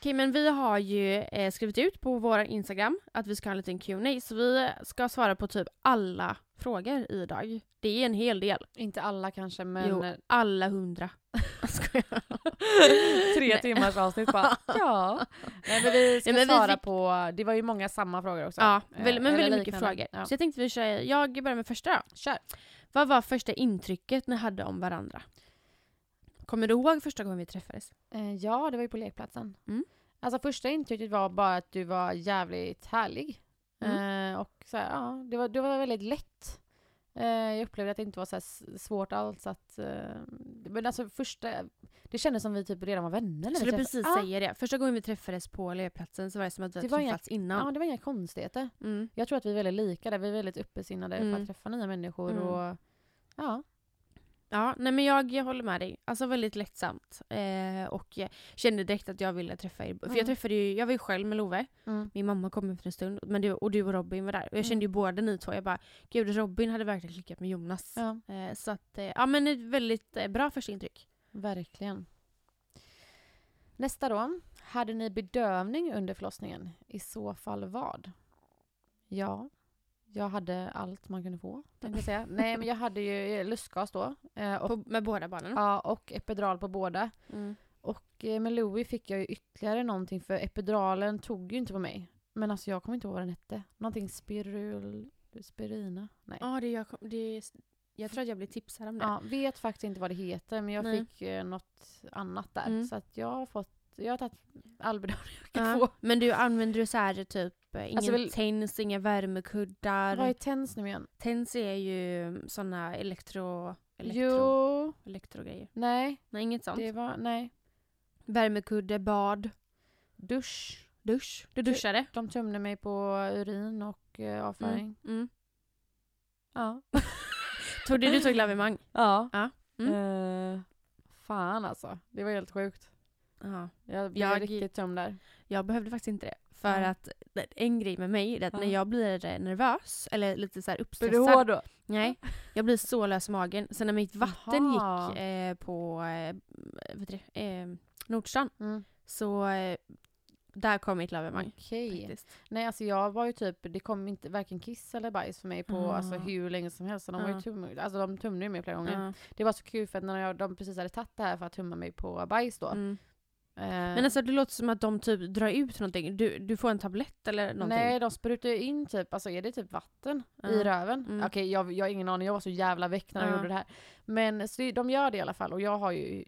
Okej men vi har ju eh, skrivit ut på vår Instagram att vi ska ha en liten Q&A så vi ska svara på typ alla frågor idag. Det är en hel del.
Inte alla kanske men
Jo, alla hundra.
Tre
Nej.
timmars avsnitt bara. ja. Nej, men vi ska
Nej, men vi
svara
fick-
på, det var ju många samma frågor också.
Ja,
Eh,
väl, men väldigt mycket frågor.
Ja.
Så jag tänkte vi kör, jag börjar med första då.
Kör.
Vad var första intrycket ni hade om varandra? Kommer du ihåg första gången vi träffades?
Eh, ja, det var ju på lekplatsen.
Mm.
Alltså första intrycket var bara att du var jävligt härlig.
Mm.
Eh, och så här, ja, det var, det var väldigt lätt. Eh, jag upplevde att det inte var så svårt alls att... Eh, men alltså första... Det kändes som vi typ redan var vänner när träffades.
precis
Ja,
säger det. Första gången vi träffades på elevplatsen så var det som att vi hade
inga-
träffats innan.
Ja, det var inga konstigheter.
Mm.
Jag tror att vi är väldigt lika där. Vi är väldigt uppesinnade för
Mm.
att träffa nya människor
Mm.
och... Ja.
Ja, nej men jag, jag håller med dig. Alltså väldigt lättsamt. Eh, och jag kände direkt att jag ville träffa er. För
Mm.
jag träffade ju, jag var ju själv med Love.
Mm.
Min mamma kom efter en stund. Men du, och du och Robin var där. Och jag kände ju båda ni två. Jag bara, gud Robin hade verkligen klickat med Jonas.
Ja,
Eh, så att, eh, ja men ett väldigt eh, bra första intryck.
verkligen. Nästa då. Hade ni bedövning under förlossningen? I så fall vad? Ja, jag hade allt man kunde få. Tänkte jag säga. Nej, men jag hade ju lustgas då. eh, Och,
På, med båda barnen.
ja, och epidural på båda.
Mm.
Och eh, med Louis fick jag ju ytterligare någonting för epiduralen tog ju inte på mig. Men alltså jag kommer inte ihåg vad den hette. Någonting spirul... Spirina? Nej.
Ja, det, jag, det, jag tror att jag blev tipsad om det.
Ja, vet faktiskt inte vad det heter men jag
Nej.
fick eh, något annat där.
Mm.
Så att jag har fått, jag har tagit all bedövning jag kan
Ja.
få.
Men du använder du så här typ eh, ingen
Alltså väl-
TENS, inga värmekuddar.
Vad är TENS nu igen?
TENS är ju såna elektro, elektro,
Jo,
elektrogrejer.
nej,
Nej, inget sånt.
det var, nej.
Värmekudde, bad,
Dusch.
dusch. Du duschade?
De tömde mig på urin och eh, avföring.
Mm. Mm.
Ja.
Tog du, du tog lavemang?
Ja.
Ja. Mm.
Eh, fan alltså, det var helt sjukt.
Ja.
Jag blev
Jag-
riktigt tömd där.
Jag behövde faktiskt inte det. För
Ja.
att en grej med mig är att
Ja.
när jag blir nervös eller lite så här
Blir
uppstressad.
du hård då?
Nej, jag blir så lös i magen. Sen när mitt vatten
Jaha.
gick eh, på eh, du, eh, Nordstan
Mm.
så eh, där kom mitt lavemang.
Okej.
faktiskt.
Nej alltså jag var ju typ, det kom inte varken kiss eller bajs för mig på
Ah.
alltså, hur länge som helst. De var ju tum, alltså de tumnade ju mig flera gånger.
Ja.
Det var så kul för att när jag, de precis hade tagit det här för att tumma mig på bajs då. Eh,
Men alltså det låter som att de typ drar ut någonting. Du, du får en tablett eller någonting?
Nej, de sprutar in typ, alltså är det typ vatten
Ja.
i röven?
Mm.
Okej, jag, jag har ingen aning, jag var så jävla väck när de
Ja.
gjorde det här. Men så de gör det i alla fall och jag har ju,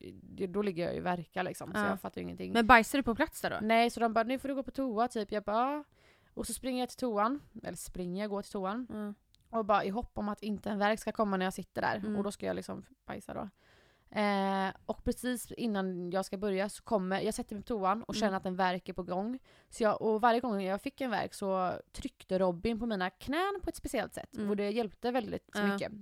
då ligger jag ju och verkar liksom, så
Ja.
jag fattar ju ingenting.
Men bajsar du på plats där då?
Nej, så de bara, nu får du gå på toa typ. Jag bara, och så springer jag till toan, eller springer jag, går till toan. Och bara i hopp om att inte en värk ska komma när jag sitter där.
Mm.
Och då ska jag liksom bajsa då. Eh, och precis innan jag ska börja så kommer, jag sätter mig på toan och känner
Mm.
att en verk är på gång. Så jag, och varje gång jag fick en verk så tryckte Robin på mina knän på ett speciellt sätt.
Mm.
Och det hjälpte väldigt
Ja.
mycket.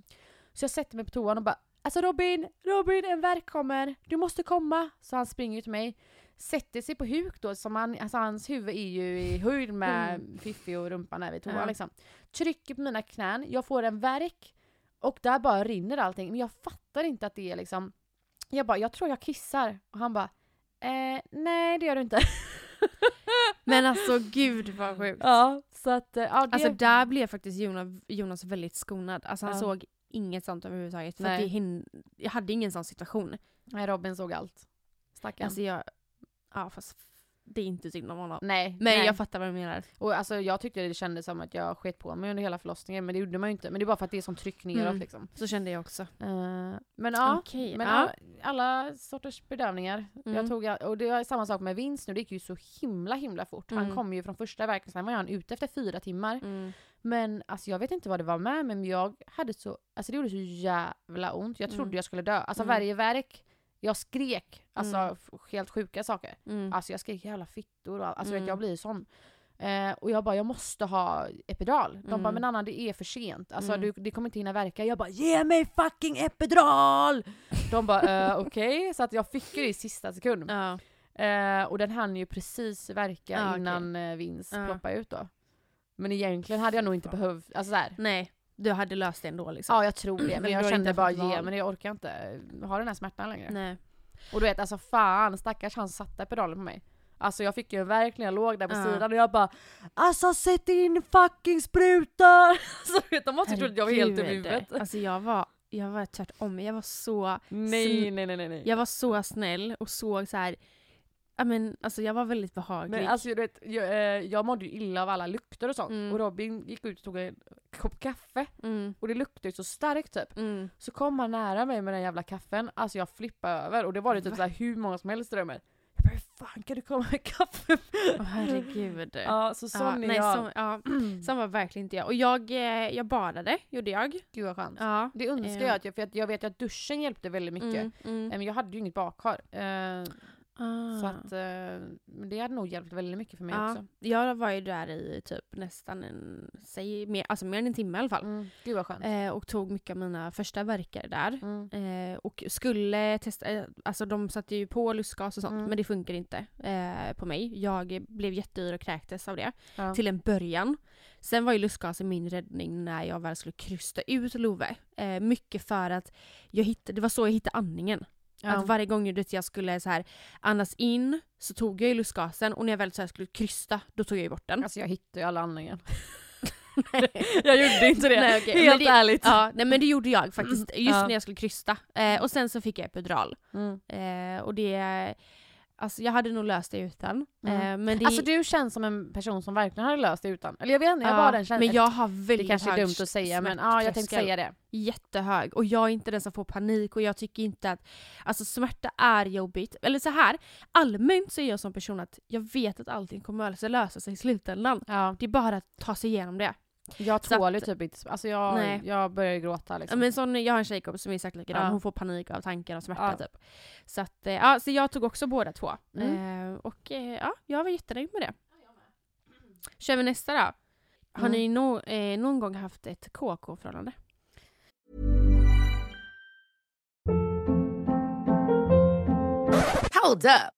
Så jag sätter mig på toan och bara Alltså Robin, Robin en verk kommer, du måste komma. Så han springer till mig, sätter sig på huk då, som han, alltså hans huvud är ju i höjd med Fiffi och rumpan här vid toan
Ja.
liksom. Trycker på mina knän, jag får en verk och där bara rinner allting. Men jag fattar inte att det är liksom jag bara, jag tror jag kissar. Och han bara, eh, nej det gör du inte.
Men alltså gud vad sjukt.
ja, så att, eh, ja det...
Alltså där blev faktiskt Jonas, Jonas väldigt skonad. Alltså han
Ja.
såg inget sånt överhuvudtaget. För det hin- jag hade ingen sån situation.
nej, Robin såg allt. Stackarn.
Alltså jag, ja fast det är inte synd om honom.
nej,
Men
nej.
jag fattar vad du menar.
Och alltså jag tyckte det kändes som att jag sket på mig under hela förlossningen, men det gjorde man ju inte. Men det är bara för att det är som tryck neråt
Mm.
liksom.
Så kände jag också.
Eh, men ja,
Okej,
men
ja.
alla, sorters bedövningar.
Mm.
Jag tog, och det var samma sak med Vince nu, det gick ju så himla himla fort. Han
Mm.
kom ju från första verken, sen var han ute efter fyra timmar.
Mm.
Men alltså jag vet inte vad det var med men jag hade så, alltså det gjorde så jävla ont. Jag trodde
Mm.
jag skulle dö. Alltså
Mm.
varje verk, jag skrek. Alltså
Mm.
helt sjuka saker.
Mm.
Alltså jag skrek jävla fittor och allt. Alltså vet,
Mm.
jag blir sån. Eh, och jag bara, jag måste ha epidural. De bara,
Mm.
men Anna det är för sent. Alltså
Mm.
du, det kommer inte hinna verka. Jag bara, ge mig fucking epidural! De bara, eh, okej. Så att jag fick ju det i sista sekund.
Ja.
Eh, och den hann ju precis verka
Ja,
innan eh, Vince
Ja.
ploppade ut då. Men egentligen hade jag nog inte behövt, alltså såhär.
Nej, du hade löst det ändå liksom.
Ja jag tror det,
Men
jag kände bara ge men jag orkar inte ha den här smärtan längre.
Nej.
Och du vet alltså fan stackars han satte pedalen på mig. Alltså jag fick ju en värk när jag låg där på
Ja.
sidan och jag bara Alltså sätt in fucking spruta! så vet de måste tro att jag var helt dum i huvudet.
Alltså jag var, jag var tvärtom. Jag var så,
Nej nej nej nej. nej.
jag var så snäll och såg så här. Ja men alltså jag var väldigt behaglig.
Men alltså du vet, jag, eh, jag mådde ju illa av alla lukter och sånt.
Mm.
Och Robin gick ut och tog en kopp kaffe.
mm,
Och det luktade ju så starkt typ.
mm.
Så kom han nära mig med den jävla kaffen, alltså jag flippade över och det var det typ
Va?
så här hur många som helst i rummet. Jag bara, hur fan kan du komma med kaffe?
Åh, herregud.
Ja, så sån
Ja,
är
nej,
jag.
Så, ja, sån var verkligen inte jag. Och jag, eh, jag badade, gjorde jag.
Gud vad skönt.
Ja.
Det önskar
Eh.
jag, att jag, för jag vet att duschen hjälpte väldigt mycket.
Mm, mm.
Eh, Men jag hade ju inget badkar. Eh,
Ah.
Så att, eh, det hade nog hjälpt väldigt mycket för mig
ja.
också.
Jag var ju där i typ nästan en, säg mer, alltså mer än en timme i alla fall.
Mm. Gud vad skönt.
Eh, och tog mycket av mina första verkar där.
Mm.
Eh, och skulle testa, eh, alltså de satte ju på lustgas och sånt
Mm.
men det funkar inte eh, på mig. Jag blev jätteyr och kräktes av det.
Ja.
Till en början. Sen var ju lustgasen min räddning när jag väl skulle krysta ut Love. Eh, mycket för att jag hittade, det var så jag hittade andningen.
Ja.
Att varje gång jag, jag skulle så här andas in så tog jag ju lustgasen och när jag väl så här skulle krysta då tog jag ju bort den.
Alltså jag hittade ju alla andningen. jag gjorde inte det.
Nej. Men
Helt
det-
ärligt.
Ja, nej men det gjorde jag faktiskt. Just
Ja.
när jag skulle krysta. Eh, och sen så fick jag epidural.
Mm.
Eh, och det... Alltså jag hade nog löst det utan.
Mm.
Eh, men det,
Alltså du känns som en person som verkligen hade löst det utan. Eller jag vet inte, jag
ja,
bara den känslan.
Men jag har
det
väldigt
kanske är dumt att säga men ja, jag tänkte säga det.
Jättehög. Och jag är inte den som får panik och jag tycker inte att... Alltså smärta är jobbigt. Eller så här, allmänt så är jag som person att jag vet att allting kommer att lösa sig i slutändan.
Ja.
Det är bara att ta sig igenom det.
Jag tål ju typ inte, alltså jag,
Nej.
jag börjar ju gråta liksom.
men sån, jag har en tjejkompis som är exakt likadan,
Ja.
hon får panik av tankar och smärta
Ja.
typ. Så, att, eh, ja, så jag tog också båda två.
Mm.
Eh, och eh, ja, jag var jättenöjd med det. Kör vi nästa då. Har
Mm.
ni no, eh, någon gång haft ett KK-förhållande?
Hold up.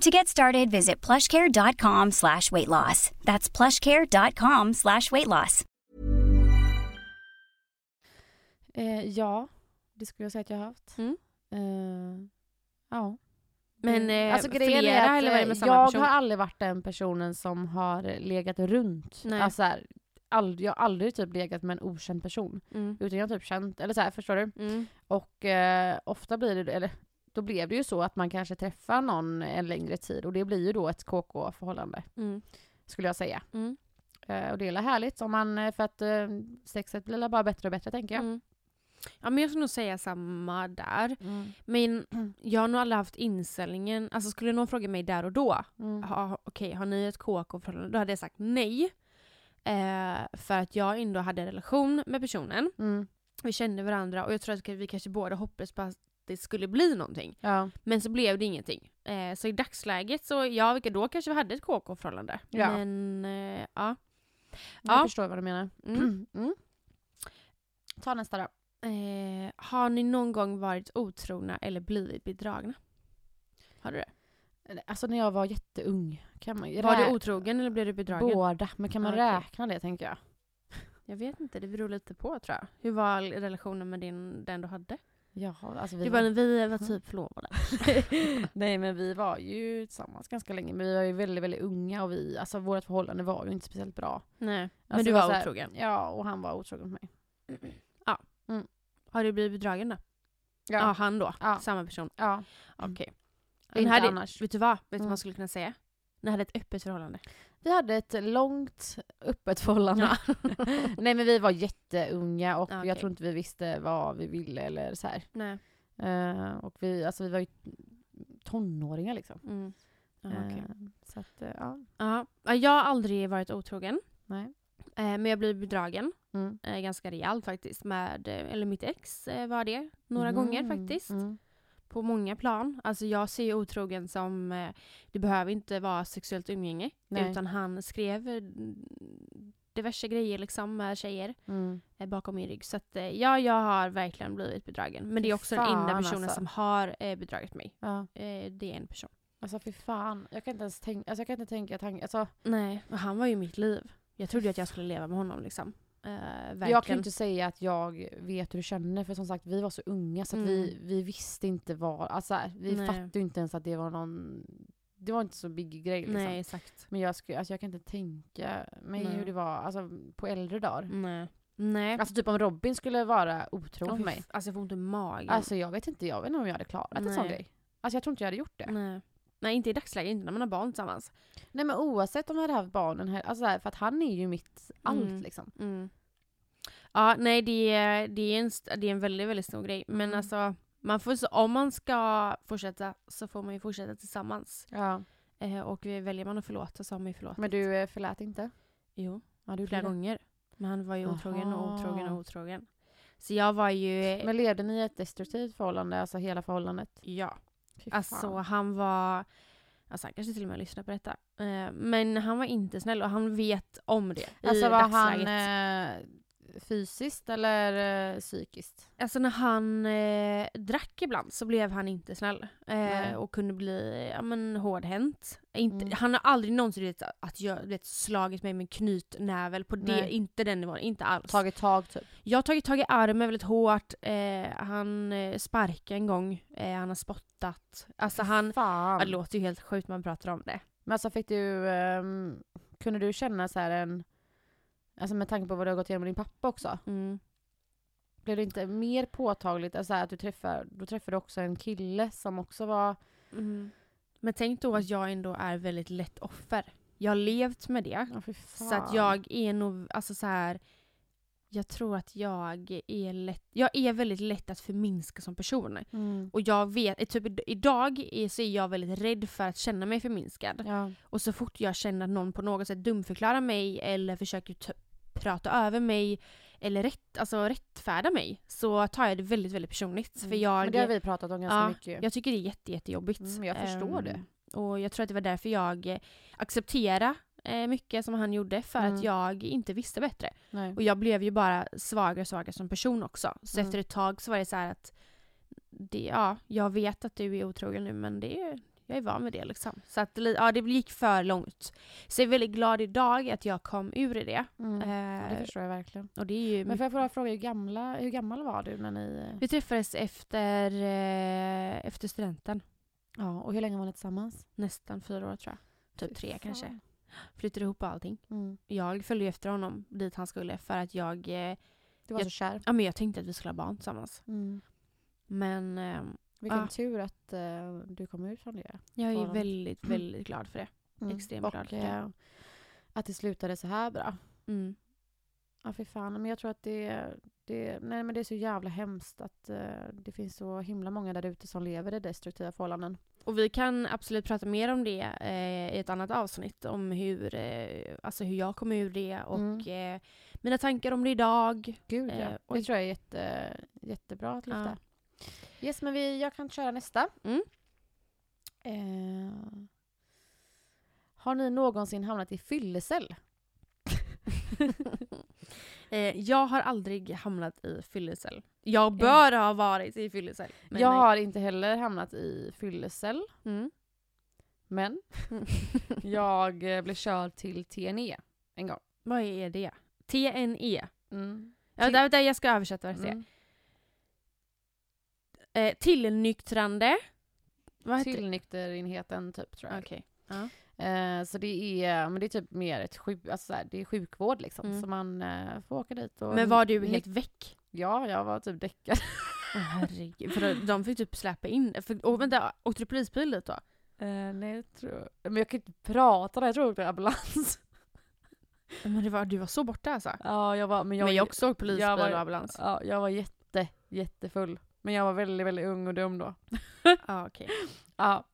To get started, visit plushcare.com slash weight loss. That's plushcare.com slash weight loss.
Eh, ja, det skulle jag säga att jag har haft.
Mm.
Eh, ja.
Men
Det-
eh,
alltså, grejen
flera
är att,
eller var det
eh,
med samma
jag
person?
har aldrig varit den personen som har legat runt.
Nej.
Alltså, så här, ald- jag har aldrig typ legat med en okänd person.
Mm.
Utan jag har typ känt, eller så här, förstår du?
Mm.
Och eh, ofta blir det, eller då blev det ju så att man kanske träffar någon en längre tid och det blir ju då ett KK-förhållande.
Mm.
Skulle jag säga.
Mm.
Eh, och det är härligt om man, eh, för att eh, sexet blir bara bättre och bättre tänker jag.
Mm. Ja men jag skulle nog säga samma där.
Mm.
Men jag har nog aldrig haft inställningen, alltså skulle någon fråga mig där och då,
Mm.
ha, okej har ni ett KK-förhållande? Då hade jag sagt nej. Eh, för att jag ändå hade en relation med personen.
Mm.
Vi kände varandra och jag tror att vi kanske båda hoppades på att det skulle bli någonting.
Ja.
Men så blev det ingenting. Eh, så i dagsläget så, ja vilka då kanske vi hade ett KK-förhållande.
Ja.
Men eh, ja.
Jag
Ja.
förstår vad du menar.
Mm.
Mm. Ta nästa då.
Eh, har ni någon gång varit otrogna eller blivit bedragna? Har du det?
Alltså när jag var jätteung. Kan man,
Var du otrogen eller blev du bedragen?
Båda, men kan man
okej.
räkna det tänker jag?
Jag vet inte, det beror lite på tror jag. Hur var relationen med din, den du hade?
Ja, alltså vi
Du
var...
bara, vi var typ förlovade.
Nej men vi var ju tillsammans ganska länge men vi var ju väldigt väldigt unga och vi, alltså vårt förhållande var ju inte speciellt bra.
Nej, men
Alltså,
du
det var
var
här-
otrogen.
Ja och han var otrogen mot mig.
Har du blivit bedragen då? Ja,
Ja.
han då.
Ja.
Samma person.
ja.
Okej.
Inte
Ni hade,
annars.
Vet du vad? Vet du vad
Mm.
man skulle kunna säga? Ni hade ett öppet förhållande.
Vi hade ett långt öppet förhållande. Nej men vi var jätteunga och
Ja,
jag
okej.
tror inte vi visste vad vi ville eller så. Eh, och vi, alltså vi var ju tonåringar liksom.
Mm. Ja, okej.
Eh, så att, eh, ja.
Ja. Ja, Jag har aldrig varit otrogen.
Nej.
Men jag blev bedragen.
Mm.
Ganska rejält faktiskt. Med, eller mitt ex var det. Några
Mm,
gånger faktiskt.
Mm.
På många plan. Alltså jag ser ju otrogen som, eh, det behöver inte vara sexuellt umgänge.
Nej.
Utan han skrev eh, diverse grejer liksom med tjejer
Mm.
eh, bakom min rygg. Så att eh, ja, jag har verkligen blivit bedragen. Men det är också den enda
fan,
personen
alltså.
som har bedragit mig.
Ja.
Det är en person.
Alltså fy fan. Jag kan inte ens tänka, alltså jag kan inte tänka tanken, alltså
Nej, och han var ju mitt liv. Jag trodde ju att jag skulle leva med honom liksom. Verkligen.
Jag kan inte säga att jag vet hur du känner för som sagt vi var så unga så att vi,
Mm.
vi visste inte vad, alltså vi
Nej.
fattade inte ens att det var någon, det var inte så big grej liksom.
Nej, exakt.
Men jag, skulle, alltså jag kan inte tänka mig
Nej.
hur det var alltså, på äldre dagar.
Nej. Nej.
Alltså typ om Robin skulle vara otrogen för mig.
Alltså jag får ont i magen.
Alltså jag vet inte, jag vet inte om jag hade klarat en sån
Nej.
grej. Alltså jag tror inte jag hade gjort det.
Nej. Nej, inte i dagsläget, inte när man har barn tillsammans.
Nej men oavsett om jag hade haft barnen här, alltså här, för att han är ju mitt allt
Mm.
liksom.
Mm. Ja, nej det är, det, är en, det är en väldigt, väldigt stor grej. Men
Mm.
alltså, man får, om man ska fortsätta så får man ju fortsätta tillsammans.
Ja.
Eh, och väljer man att förlåta så har man ju förlåtit.
Men du eh, förlät inte?
Jo,
Ja, du
flera gånger. Men han var ju otrogen och otrogen och otrogen. Så jag var ju...
Men levde ni i ett destruktivt förhållande, alltså hela förhållandet?
ja. Alltså han var... Alltså han kanske till och med lyssnar på detta. Eh, men han var inte snäll och han vet om det
Alltså
i
var han
dagsläget.
eh, fysiskt eller eh, psykiskt?
Alltså när han eh, drack ibland så blev han inte snäll. Eh, och kunde bli ja, men, hårdhänt. Inte,
Mm.
Han har aldrig någonsin vet, att jag, vet, slagit mig med en knytnävel på det,
Nej.
inte den nivån, inte alls.
Tagit tag typ?
Jag har tagit tag i armen väldigt hårt, eh, han eh, sparkade en gång, eh, han har spottat. Alltså han,
Fan.
ja, det låter ju helt sjukt när man pratar om det.
Men alltså fick du, ehm, kunde du känna så här en, alltså med tanke på vad du har gått igenom med din pappa också,
Mm.
blev det inte mer påtagligt alltså att du träffar, då träffade du också en kille som också var,
Mm. Men tänk då att jag ändå är väldigt lätt offer. Jag har levt med det.
fan.
Så att jag är nog, alltså så här. Jag tror att jag är lätt, jag är väldigt lätt att förminska som person.
Mm.
Och jag vet, typ id- idag är, så är jag väldigt rädd för att känna mig förminskad.
Ja.
Och så fort jag känner att någon på något sätt dumförklarar mig eller försöker prata över mig eller rätt, alltså rättfärda mig så tar jag det väldigt, väldigt personligt. För jag,
Mm. Men det har vi pratat om ganska
ja,
mycket.
jag tycker det är jätte, jättejobbigt.
Mm, jag förstår
Ehm,
det.
Och jag tror att det var därför jag eh, accepterade eh, mycket som han gjorde för
Mm.
att jag inte visste bättre.
Nej.
Och jag blev ju bara svagare och svagare som person också. Så
Mm.
efter ett tag så var det så här att det, ja, jag vet att du är otrogen nu men det är, jag är van vid det liksom. Så att ja, det gick för långt. Så jag är väldigt glad idag att jag kom ur det.
Mm. Ja, det
Eh,
förstår jag verkligen.
och det är ju
Men får jag bara fråga, hur, gamla, hur gammal var du när ni...
Vi träffades efter, eh, efter studenten.
Ja, och hur länge var ni tillsammans?
Nästan fyra år tror jag. Typ tre kanske. Flyttade ihop allting.
Mm.
Jag följde efter honom dit han skulle för att jag, eh,
Du var
Jag-
så kär.
ja men jag tänkte att vi skulle ha barn tillsammans.
Mm.
Men ehm,
Vilken
Ja.
tur att eh, du kom ut från det.
jag är väldigt, väldigt glad för det. Extremt
och,
glad för det.
eh, att det slutade så här bra.
Mm.
Ja, fy fan. Men jag tror att det, det, nej, men det är så jävla hemskt att eh, det finns så himla många där ute som lever i destruktiva förhållanden.
Och vi kan absolut prata mer om det eh, i ett annat avsnitt. Om hur, eh, alltså hur jag kom ur det och
Mm.
eh, mina tankar om det idag.
Gud ja. Det tror jag är jätte, jättebra att lyfta.
Ja.
Yes, men vi, jag kan köra nästa.
Mm.
Eh, har ni någonsin hamnat i fyllecell?
eh, jag har aldrig hamnat i fyllecell. Jag bör ha varit i fyllecell.
jag
nej.
har inte heller hamnat i fyllecell,
Mm.
men jag eh, blev körd till TNE en gång.
Vad är det? TNE.
Mm.
Ja, där jag ska översätta vad det är. Eh, tillnyktrande. Vad heter det?
Tillnykterenheten typ tror jag.
Okej. Ja.
Eh, så det är, men det är typ mer ett sjuk, alltså så här, det är sjukvård liksom.
Mm.
Så man eh, får åka dit och...
Men var du helt väck?
Ja, jag var typ däckad.
Åh, herregud. För de- fick typ släppa in för, och vänta, åkte du polisbil dit då?
Eh, nej, jag tror... Men jag kan inte prata där, jag tror jag åkte ambulans.
Men det var, du var så borta alltså?
ja, jag var... Men jag,
men jag också åkt polisbil
jag var-
och ambulans.
Ja, jag var jätte, jättefull. Men jag var väldigt, väldigt ung och dum då.
Ja, okej.
Ja,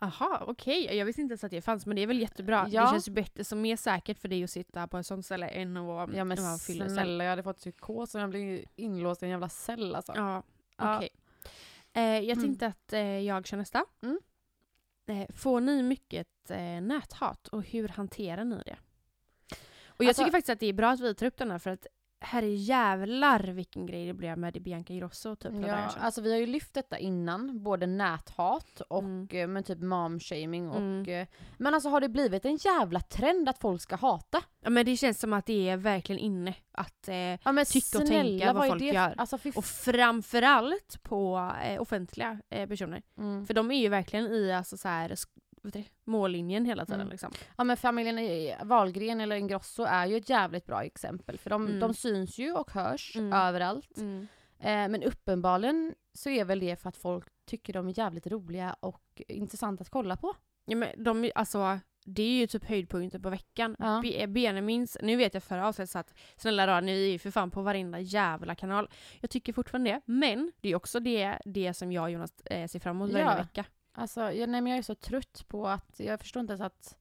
Aha, okej. Jag visste inte ens att det fanns men det är väl jättebra.
Ja.
Det känns ju bättre, så mer säkert för dig att sitta på en sån ställe än att vara
ja men
vara fyllecell.
snälla, jag hade fått psykos och jag blev inlåst i en jävla cell alltså.
Ja,
Ja.
okej. Eh, jag
Mm.
tänkte att eh, jag kör nästa.
Mm.
Eh, får ni mycket eh, näthat och hur hanterar ni det? Och jag
Alltså-
tycker faktiskt att det är bra att vi tar upp den här för att här är jävlar vilken grej det blev med Bianca Ingrosso typ
Ja, alltså vi har ju lyft detta innan, både näthat och
Mm.
eh, men typ momshaming och...
Mm.
eh, Men alltså har det blivit en jävla trend att folk ska hata?
Ja, men det känns som att det är verkligen inne att eh,
Ja
Tycka och tänka vad folk
det?
gör.
Alltså
och framförallt på eh, offentliga eh, personer.
mm.
För de är ju verkligen i alltså, så här, mållinjen hela tiden.
Mm.
Liksom.
Ja men familjen Wahlgren eller Ingrosso är ju ett jävligt bra exempel för de,
Mm.
de syns ju och hörs
Mm.
överallt. Eh, men uppenbarligen så är väl det för att folk tycker de är jävligt roliga och intressanta att kolla på.
Ja, men de, alltså, det är ju typ höjdpunkten på veckan.
Ja.
Be- Benjamins, nu vet jag förra avsnittet så att snälla då, ni är ju för fan på varenda jävla kanal. Jag tycker fortfarande det, men det är också det, det som jag och Jonas eh, ser fram emot varje
Ja.
vecka.
Alltså, jag, nej, men jag är så trött på att, jag förstår inte ens att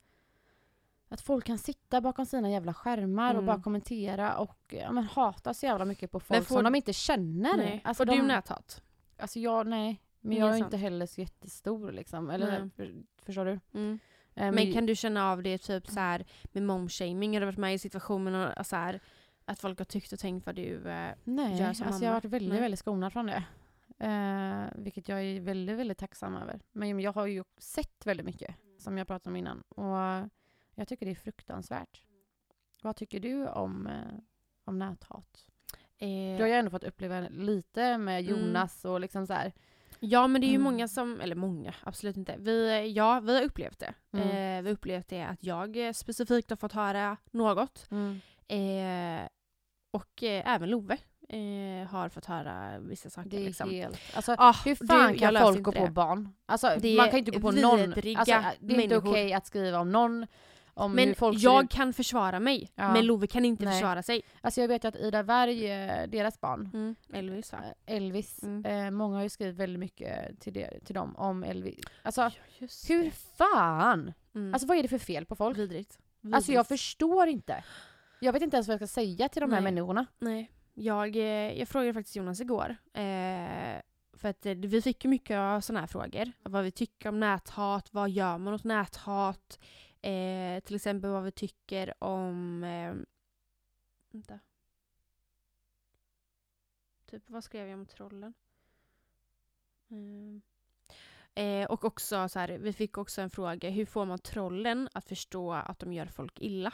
att folk kan sitta bakom sina jävla skärmar och
Mm.
bara kommentera och ja, men, hata så jävla mycket på folk
får-
som de inte känner.
Nej.
Alltså,
Får du
de,
näthat?
Alltså jag, nej. Men jag är inte heller så jättestor liksom. Eller, för, förstår du?
Mm.
Eh,
Men kan du känna av det typ så här med momshaming? Har du varit med i situationen och så här, att folk har tyckt och tänkt vad du... Eh,
Nej,
gör som
alltså jag har
mamma?
varit väldigt,
Nej.
väldigt skonad från det. Eh, vilket jag är väldigt, väldigt tacksam över. Men jag har ju sett väldigt mycket, som jag pratade om innan. Och jag tycker det är fruktansvärt. Vad tycker du om, eh, om näthat?
eh,
Du har ju ändå fått uppleva lite med
Mm.
Jonas och liksom så här.
Ja men det är ju
Mm.
många som, eller många, absolut inte. Vi, ja, vi har upplevt det.
Mm.
Eh, vi har upplevt det att jag specifikt har fått höra något. Eh, och eh, även Love eh, har fått höra vissa saker.
Det är
liksom.
helt... Alltså,
Ah,
hur
du,
fan
jag
kan folk gå på barn? Alltså,
Det
man kan inte gå på någon. Alltså, det är inte okej att skriva om någon. Om
Men jag kan försvara mig,
Ja.
men Love kan inte
Nej.
försvara sig.
Alltså jag vet ju att Ida Warg, eh, deras barn,
Mm. Elvis va?
eh, Elvis,
Mm.
eh, många har ju skrivit väldigt mycket till, det, till dem om Elvis. Alltså
Ja,
hur fan?
Mm.
Alltså vad är det för fel på folk?
Vidrigt.
Alltså jag
Vidrigt.
förstår inte. Jag vet inte ens vad jag ska säga till de här
Nej.
människorna.
Nej. Jag, eh, jag frågade faktiskt Jonas igår. Eh, för att eh, vi fick ju mycket av sådana här frågor. Vad vi tycker om näthat, vad gör man åt näthat? Eh, till exempel vad vi tycker om... Eh, vänta. Typ vad skrev jag om trollen? Mm. Eh, och också så här, vi fick också en fråga, hur får man trollen att förstå att de gör folk illa?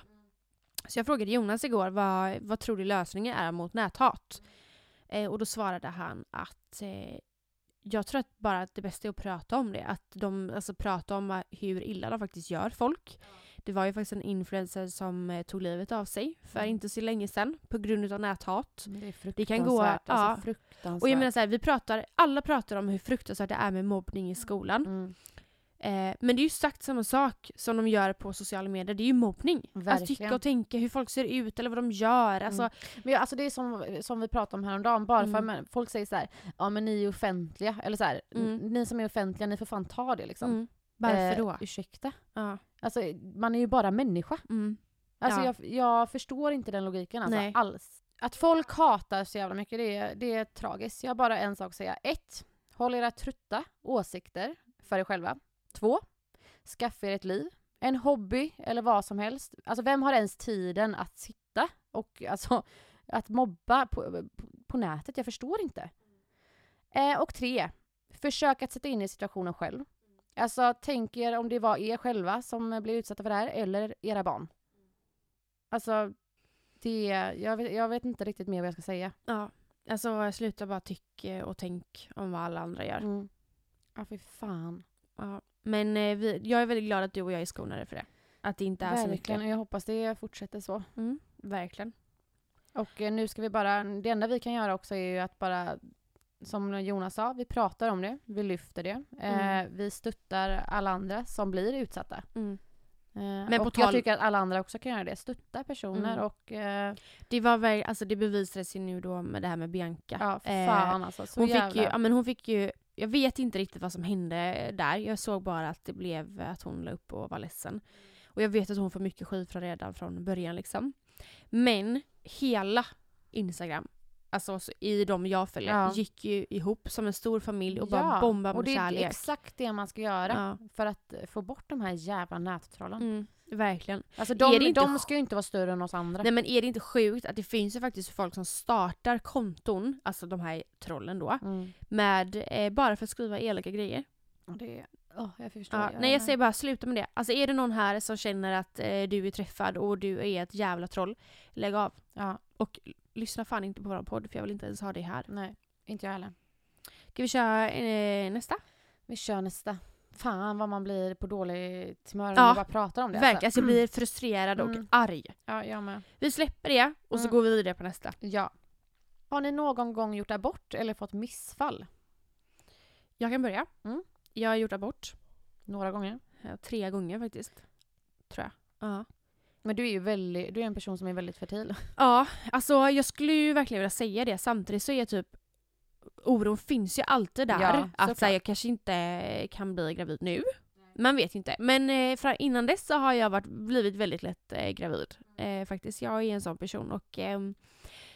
Så jag frågade Jonas igår, vad, vad tror du lösningen är mot näthat? Eh, och då svarade han att eh, jag tror att bara att det bästa är att prata om det. Att de, alltså prata om hur illa de faktiskt gör folk. Det var ju faktiskt en influencer som eh, tog livet av sig för
Mm.
inte så länge sedan på grund av näthat.
Det är fruktansvärt.
Det kan gå-
Alltså,
ja.
fruktansvärt.
Och jag menar så här, vi pratar, alla pratar om hur fruktansvärt det är med mobbning i skolan.
Mm.
Eh, men det är ju exakt samma sak som de gör på sociala medier. Det är ju mobbning. Att
Verkligen.
tycka och tänka hur folk ser ut eller vad de gör. Alltså,
Mm. Men ja, alltså det är som, som vi pratade om häromdagen, bara för
Mm.
att men, folk säger så här, ja men ni är offentliga, eller så här,
Mm.
"N- ni som är offentliga, ni får fan ta det liksom.
mm. Varför
Eh,
då?
Ursäkta?
Ja.
Alltså man är ju bara människa.
Mm.
Alltså
Ja.
jag, jag förstår inte den logiken alltså,
Nej.
alls. Att folk hatar så jävla mycket, det är, det är tragiskt. Jag har bara en sak att säga. Ett, Håll era trutta åsikter för er själva. Två, Skaffa er ett liv. En hobby eller vad som helst. Alltså vem har ens tiden att sitta och alltså att mobba på, på, nätet? Jag förstår inte. Eh, och tre, försök att sätta in i situationen själv. Alltså tänk er om det var er själva som blev utsatta för det här eller era barn. Alltså, det, jag, vet, jag vet inte riktigt mer vad jag ska säga.
Ja. Alltså sluta bara tycka och tänk om vad alla andra gör.
Mm. Ja, fy fan.
Ja. Men eh, vi, jag är väldigt glad att du och jag är skonade för det. Att det inte är så mycket.
Verkligen, jag hoppas det fortsätter så.
Mm, verkligen.
Och eh, nu ska vi bara, det enda vi kan göra också är ju att bara, som Jonas sa, vi pratar om det, vi lyfter det.
Mm.
Eh, vi stöttar alla andra som blir utsatta.
Mm.
Eh,
Men på
och
tal-
jag tycker att alla andra också kan göra det, stötta personer
Mm.
och eh,
Det, var väl, alltså det bevisades ju nu då med det här med Bianca.
ja,
Eh,
fan alltså. Så
hon,
jävla...
fick ju, ja, men hon fick ju, jag vet inte riktigt vad som hände där. Jag såg bara att det blev att hon la upp och var ledsen. Och jag vet att hon får mycket skit från redan från början liksom. Men hela Instagram, alltså så i de jag följer,
Ja.
gick ju ihop som en stor familj och bara
Ja,
bombade
och
med
det är
kärlek.
exakt det man ska göra
Ja.
för att få bort de här jävla nättrollen.
Mm, verkligen.
Alltså
Är
de,
det inte
de ska ju inte vara större än oss andra.
Nej men är det inte sjukt att det finns ju faktiskt folk som startar konton, alltså de här trollen då,
Mm.
med eh, bara för att skriva elaka grejer.
Det, oh, jag förstår.
Ja, nej jag säger bara sluta med det. Alltså är det någon här som känner att eh, du är träffad och du är ett jävla troll, lägg av.
Ja,
Och lyssna fan inte på vår podd för jag vill inte ens ha det här.
nej, inte jag heller.
Ska vi köra eh, nästa?
Vi kör nästa. Fan vad man blir på dåligt humör när
Ja,
man bara pratar om det.
Verkligen, alltså jag blir frustrerad och
Mm.
arg.
Ja, jag med.
Vi släpper det och så
Mm.
går vi vidare på nästa.
Ja. Har ni någon gång gjort abort eller fått missfall?
Jag kan börja.
Mm.
Jag har gjort abort.
Några gånger.
Ja, tre gånger faktiskt. Tror jag. Ja.
Men du är ju väldigt, du är en person som är väldigt fertil.
Ja, alltså jag skulle ju verkligen vilja säga det. Samtidigt så är jag typ Oron finns ju alltid där.
Ja,
att så här, jag kanske inte kan bli gravid nu. Man vet inte. Men eh, innan dess så har jag varit, blivit väldigt lätt eh, gravid. Eh, faktiskt. Jag är en sån person och ehm,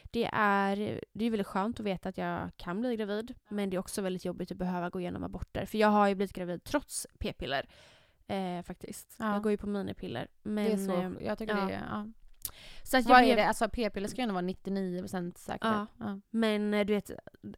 det är, det är väldigt skönt att veta att jag kan bli gravid. Men det är också väldigt jobbigt att behöva gå igenom aborter. För jag har ju blivit gravid trots p-piller. Eh, faktiskt.
Ja.
Jag går ju på minipiller. Men,
det är så,
eh,
jag tycker
ja.
det är, ja.
Så att jag
Vad
blev-
är det? Alltså p-piller ska ju ändå vara 99% säkra.
Ja.
Ja.
Men eh, du vet,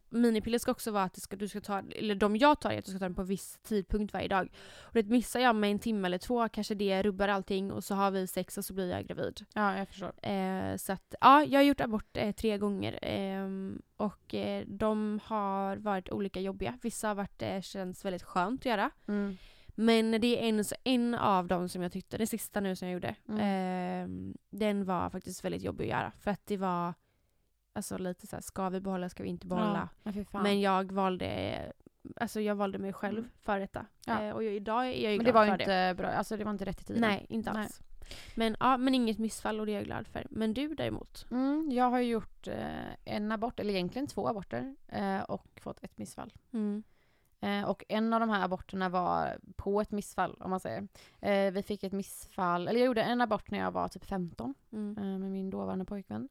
minipiller ska också vara att det ska, du ska ta, eller de jag tar är att du ska ta den på viss tidpunkt varje dag. Och det missar jag med en timme eller två kanske det rubbar allting och så har vi sex och så blir jag gravid.
ja, jag förstår.
Eh, så att ja, jag har gjort abort eh, tre gånger. ehm, och eh, de har varit olika jobbiga. Vissa har varit, eh, känns väldigt skönt att göra.
Mm.
Men det är en, en av dem som jag tyckte, den sista nu som jag gjorde,
Mm.
ehm, den var faktiskt väldigt jobbig att göra. För att det var alltså lite så här, ska vi behålla, ska vi inte behålla?
Ja, men
jag valde, alltså jag valde mig själv
Mm.
för detta.
Ja.
Eh, och jag, idag är jag ju
Men det var inte bra, alltså det var inte rätt i tiden.
Nej, inte
Nej.
alls. Men, ja, men inget missfall och det är jag glad för. Men du däremot?
Mm, jag har gjort eh, en abort, eller egentligen två aborter, eh, och fått ett missfall.
Mm.
Eh, och en av de här aborterna var på ett missfall, om man säger. Eh, vi fick ett missfall, eller jag gjorde en abort när jag var typ 15
Mm.
eh, med min dåvarande pojkvän.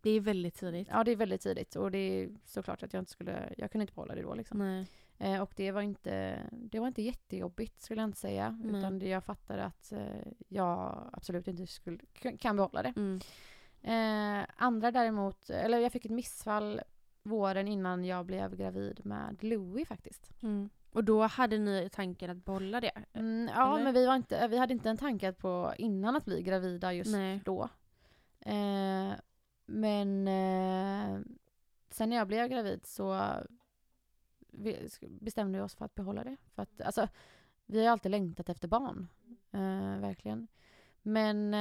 Det är väldigt tidigt.
ja, det är väldigt tidigt och det är såklart att jag inte skulle, jag kunde inte behålla det då liksom.
Nej.
Och det var inte, det var inte jättejobbigt skulle jag inte säga.
Nej.
Utan jag fattade att jag absolut inte skulle, kan behålla det.
Mm.
Andra däremot, eller jag fick ett missfall våren innan jag blev gravid med Louis faktiskt.
Mm. Och då hade ni tanken att bolla det?
Mm, ja,
Eller?
men vi, var inte, vi hade inte en tanke på innan att bli gravida just
Nej.
då. Eh, men eh, sen när jag blev gravid så vi- bestämde vi oss för att behålla det. För att, alltså, vi har alltid längtat efter barn. Eh, verkligen. Men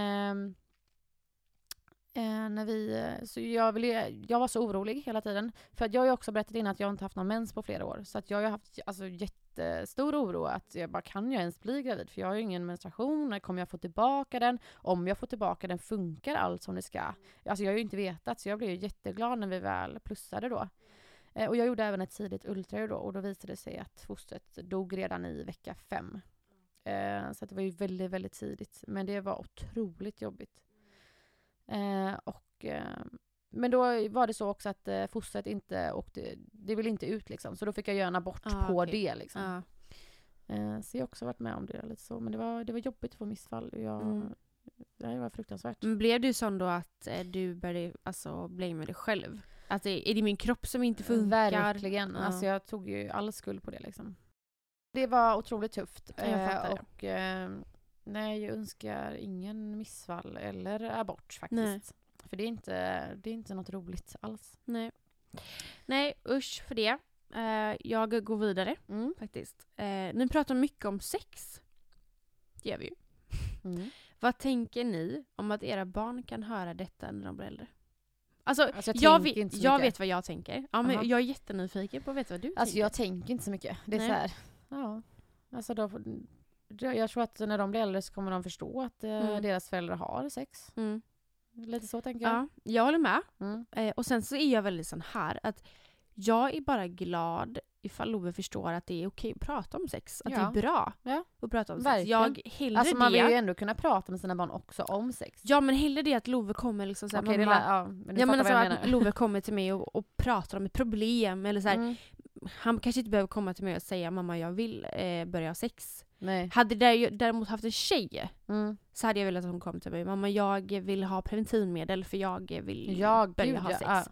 eh, när vi, eh, så jag, ville, jag var så orolig hela tiden. För att jag har ju också berättat innan att jag inte haft någon mens på flera år. Så att jag har ju haft alltså, jättestor oro att jag bara, kan jag ens bli gravid? För jag har ju ingen menstruation, när kommer jag få tillbaka den? Om jag får tillbaka den, funkar allt som det ska? Alltså jag har ju inte vetat, så jag blev ju jätteglad när vi väl plussade då. Eh, och jag gjorde även ett tidigt ultraljud då, och då visade det sig att fostret dog redan i vecka fem. Eh, så att det var ju väldigt, väldigt tidigt. Men det var otroligt jobbigt. Eh, och, eh, men då var det så också att eh, fostret inte åkte, det ville inte ut liksom. Så då fick jag göra en abort
Ah,
på
okej.
det liksom.
Ja.
Eh, så jag har också varit med om det lite så. Men det var, det var jobbigt att få missfall. Jag,
Mm.
Det var fruktansvärt.
Men blev du sån då att du började alltså, blamea dig själv? Att det, är det min kropp som inte funkar?
Verkligen.
Ja.
Alltså jag tog ju all skuld på det liksom. Det var otroligt tufft.
Ja, jag fattar
Eh,
det.
Nej, jag önskar ingen missfall eller abort faktiskt.
Nej.
För det är, inte, det är inte något roligt alls.
Nej. Nej, usch för det. Eh, jag går vidare
Mm.
faktiskt. Eh, ni pratar mycket om sex. Det gör vi ju.
Mm.
Vad tänker ni om att era barn kan höra detta när de blir äldre? Alltså,
Alltså, jag
jag, vet, jag vet vad jag tänker. Ja, men
Aha.
jag är jättenyfiken på att veta vad du
Alltså
tänker.
jag tänker inte så mycket. Det är
Nej.
så här, ja. Alltså då, jag tror att när de blir äldre så kommer de förstå att eh,
Mm.
deras föräldrar har sex.
Mm.
Lite så tänker jag.
Ja, jag håller med.
Mm.
Eh, och sen så är jag väldigt sån här att jag är bara glad ifall Love förstår att det är okej att prata om sex. Att
Ja.
det är bra
Ja.
att prata om
Verkligen.
sex. Jag hellre
Alltså man
det.
vill ju ändå kunna prata med sina barn också om sex.
Ja men hellre det att Love kommer liksom såhär,
det
mamma,
lär, ja, men
Ja men alltså att. Love kommer till mig och, och pratar om ett problem eller så här,
Mm.
Han kanske inte behöver komma till mig och säga mamma jag vill eh, börja ha sex.
Nej.
Hade det däremot haft en tjej
Mm.
så hade jag velat att hon kom till mig. Mamma jag vill ha preventivmedel för jag vill
Ja,
börja
gud,
ha sex.
Ja.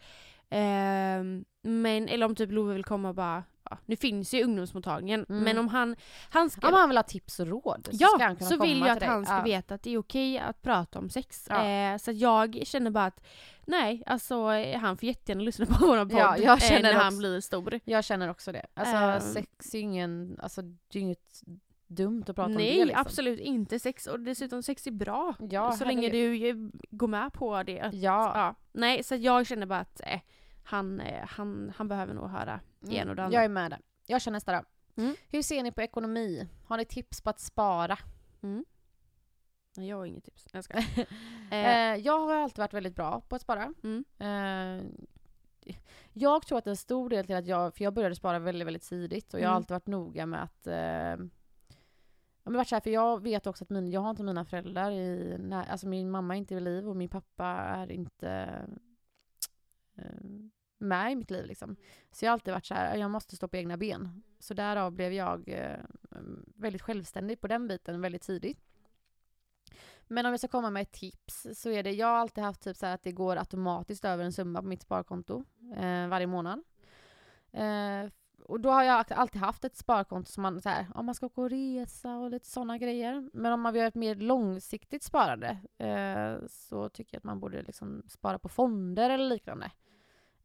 Ehm, men, eller om typ Love vill komma och bara, ja, nu finns ju ungdomsmottagningen,
Mm.
men om han, han ska,
Om han vill ha tips och råd så
ja,
ska han kunna
så vill jag att
dig.
han ska
ja.
veta att det är okej att prata om sex.
Ja.
Eh, så att jag känner bara att nej, alltså eh, han får jättegärna lyssna på vår podd
Ja, jag
eh,
känner
när han
också-
blir stor.
Jag känner också det. Alltså
Ehm.
sex är ju ingen, alltså det är inget dumt att prata
nej,
om det liksom.
absolut inte. Sex, och dessutom sex är bra.
Ja,
så länge du går med på det.
Ja.
Ja. Nej, så jag känner bara att eh, han, eh, han, han behöver nog höra det ena och det
Mm,
andra.
Jag är med där. Jag känner nästa då.
Mm.
Hur ser ni på ekonomi? Har ni tips på att spara?
Mm. Nej, jag har inget tips. Jag ska. eh,
Eh, jag har alltid varit väldigt bra på att spara.
mm.
Eh, jag tror att en stor del till att jag, för jag började spara väldigt, väldigt tidigt och jag har
Mm.
alltid varit noga med att eh, Ja, men varit så här, för jag vet också att min, jag har inte mina föräldrar i, när, alltså min mamma är inte vid liv och min pappa är inte eh, med i mitt liv liksom. Så jag har alltid varit så här, jag måste stå på egna ben. Så därav blev jag eh, väldigt självständig på den biten väldigt tidigt. Men om jag ska komma med ett tips så är det, jag har alltid haft typ så här att det går automatiskt över en summa på mitt sparkonto eh, varje månad. Eh, och då har jag alltid haft ett sparkonto som man så här, om man ska åka och resa och lite sådana grejer. Men om man vill göra ett mer långsiktigt sparande eh, så tycker jag att man borde liksom spara på fonder eller liknande.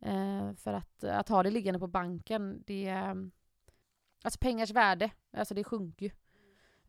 Eh, för att, att ha det liggande på banken, det... Alltså pengars värde, alltså det sjunker ju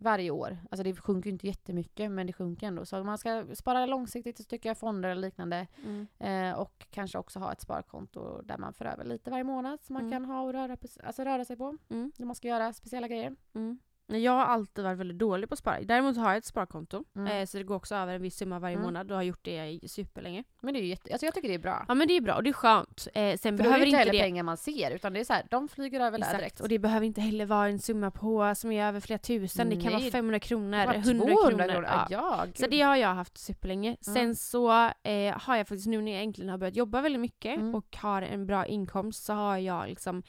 varje år. Alltså det sjunker ju inte jättemycket, men det sjunker ändå. Så om man ska spara långsiktigt så tycker jag fonder eller liknande.
Mm.
Eh, och kanske också ha ett sparkonto där man för över lite varje månad som man
Mm.
kan ha och röra, alltså röra sig på.
Mm.
När man ska göra speciella grejer.
Mm. Nej, Jag har alltid varit väldigt dålig på att spara. Däremot har jag ett sparkonto.
Mm.
Eh, så det går också över en viss summa varje
Mm.
månad och har gjort det i superlänge.
Men det är ju jätte, alltså jag tycker det är bra.
Ja men det är bra och det är skönt. Eh, sen
För är det
behöver
inte heller
det...
pengar man ser, utan det är så här, de flyger över där
Exakt,
direkt.
och det behöver inte heller vara en summa på som är över flera tusen. Det kan
Nej.
vara 500 kronor,
Det var
100
200
kronor. Ja.
Ja,
Så det har jag haft superlänge.
Ja.
Sen så eh, har jag faktiskt nu när jag äntligen har börjat jobba väldigt mycket
Mm.
och har en bra inkomst så har jag liksom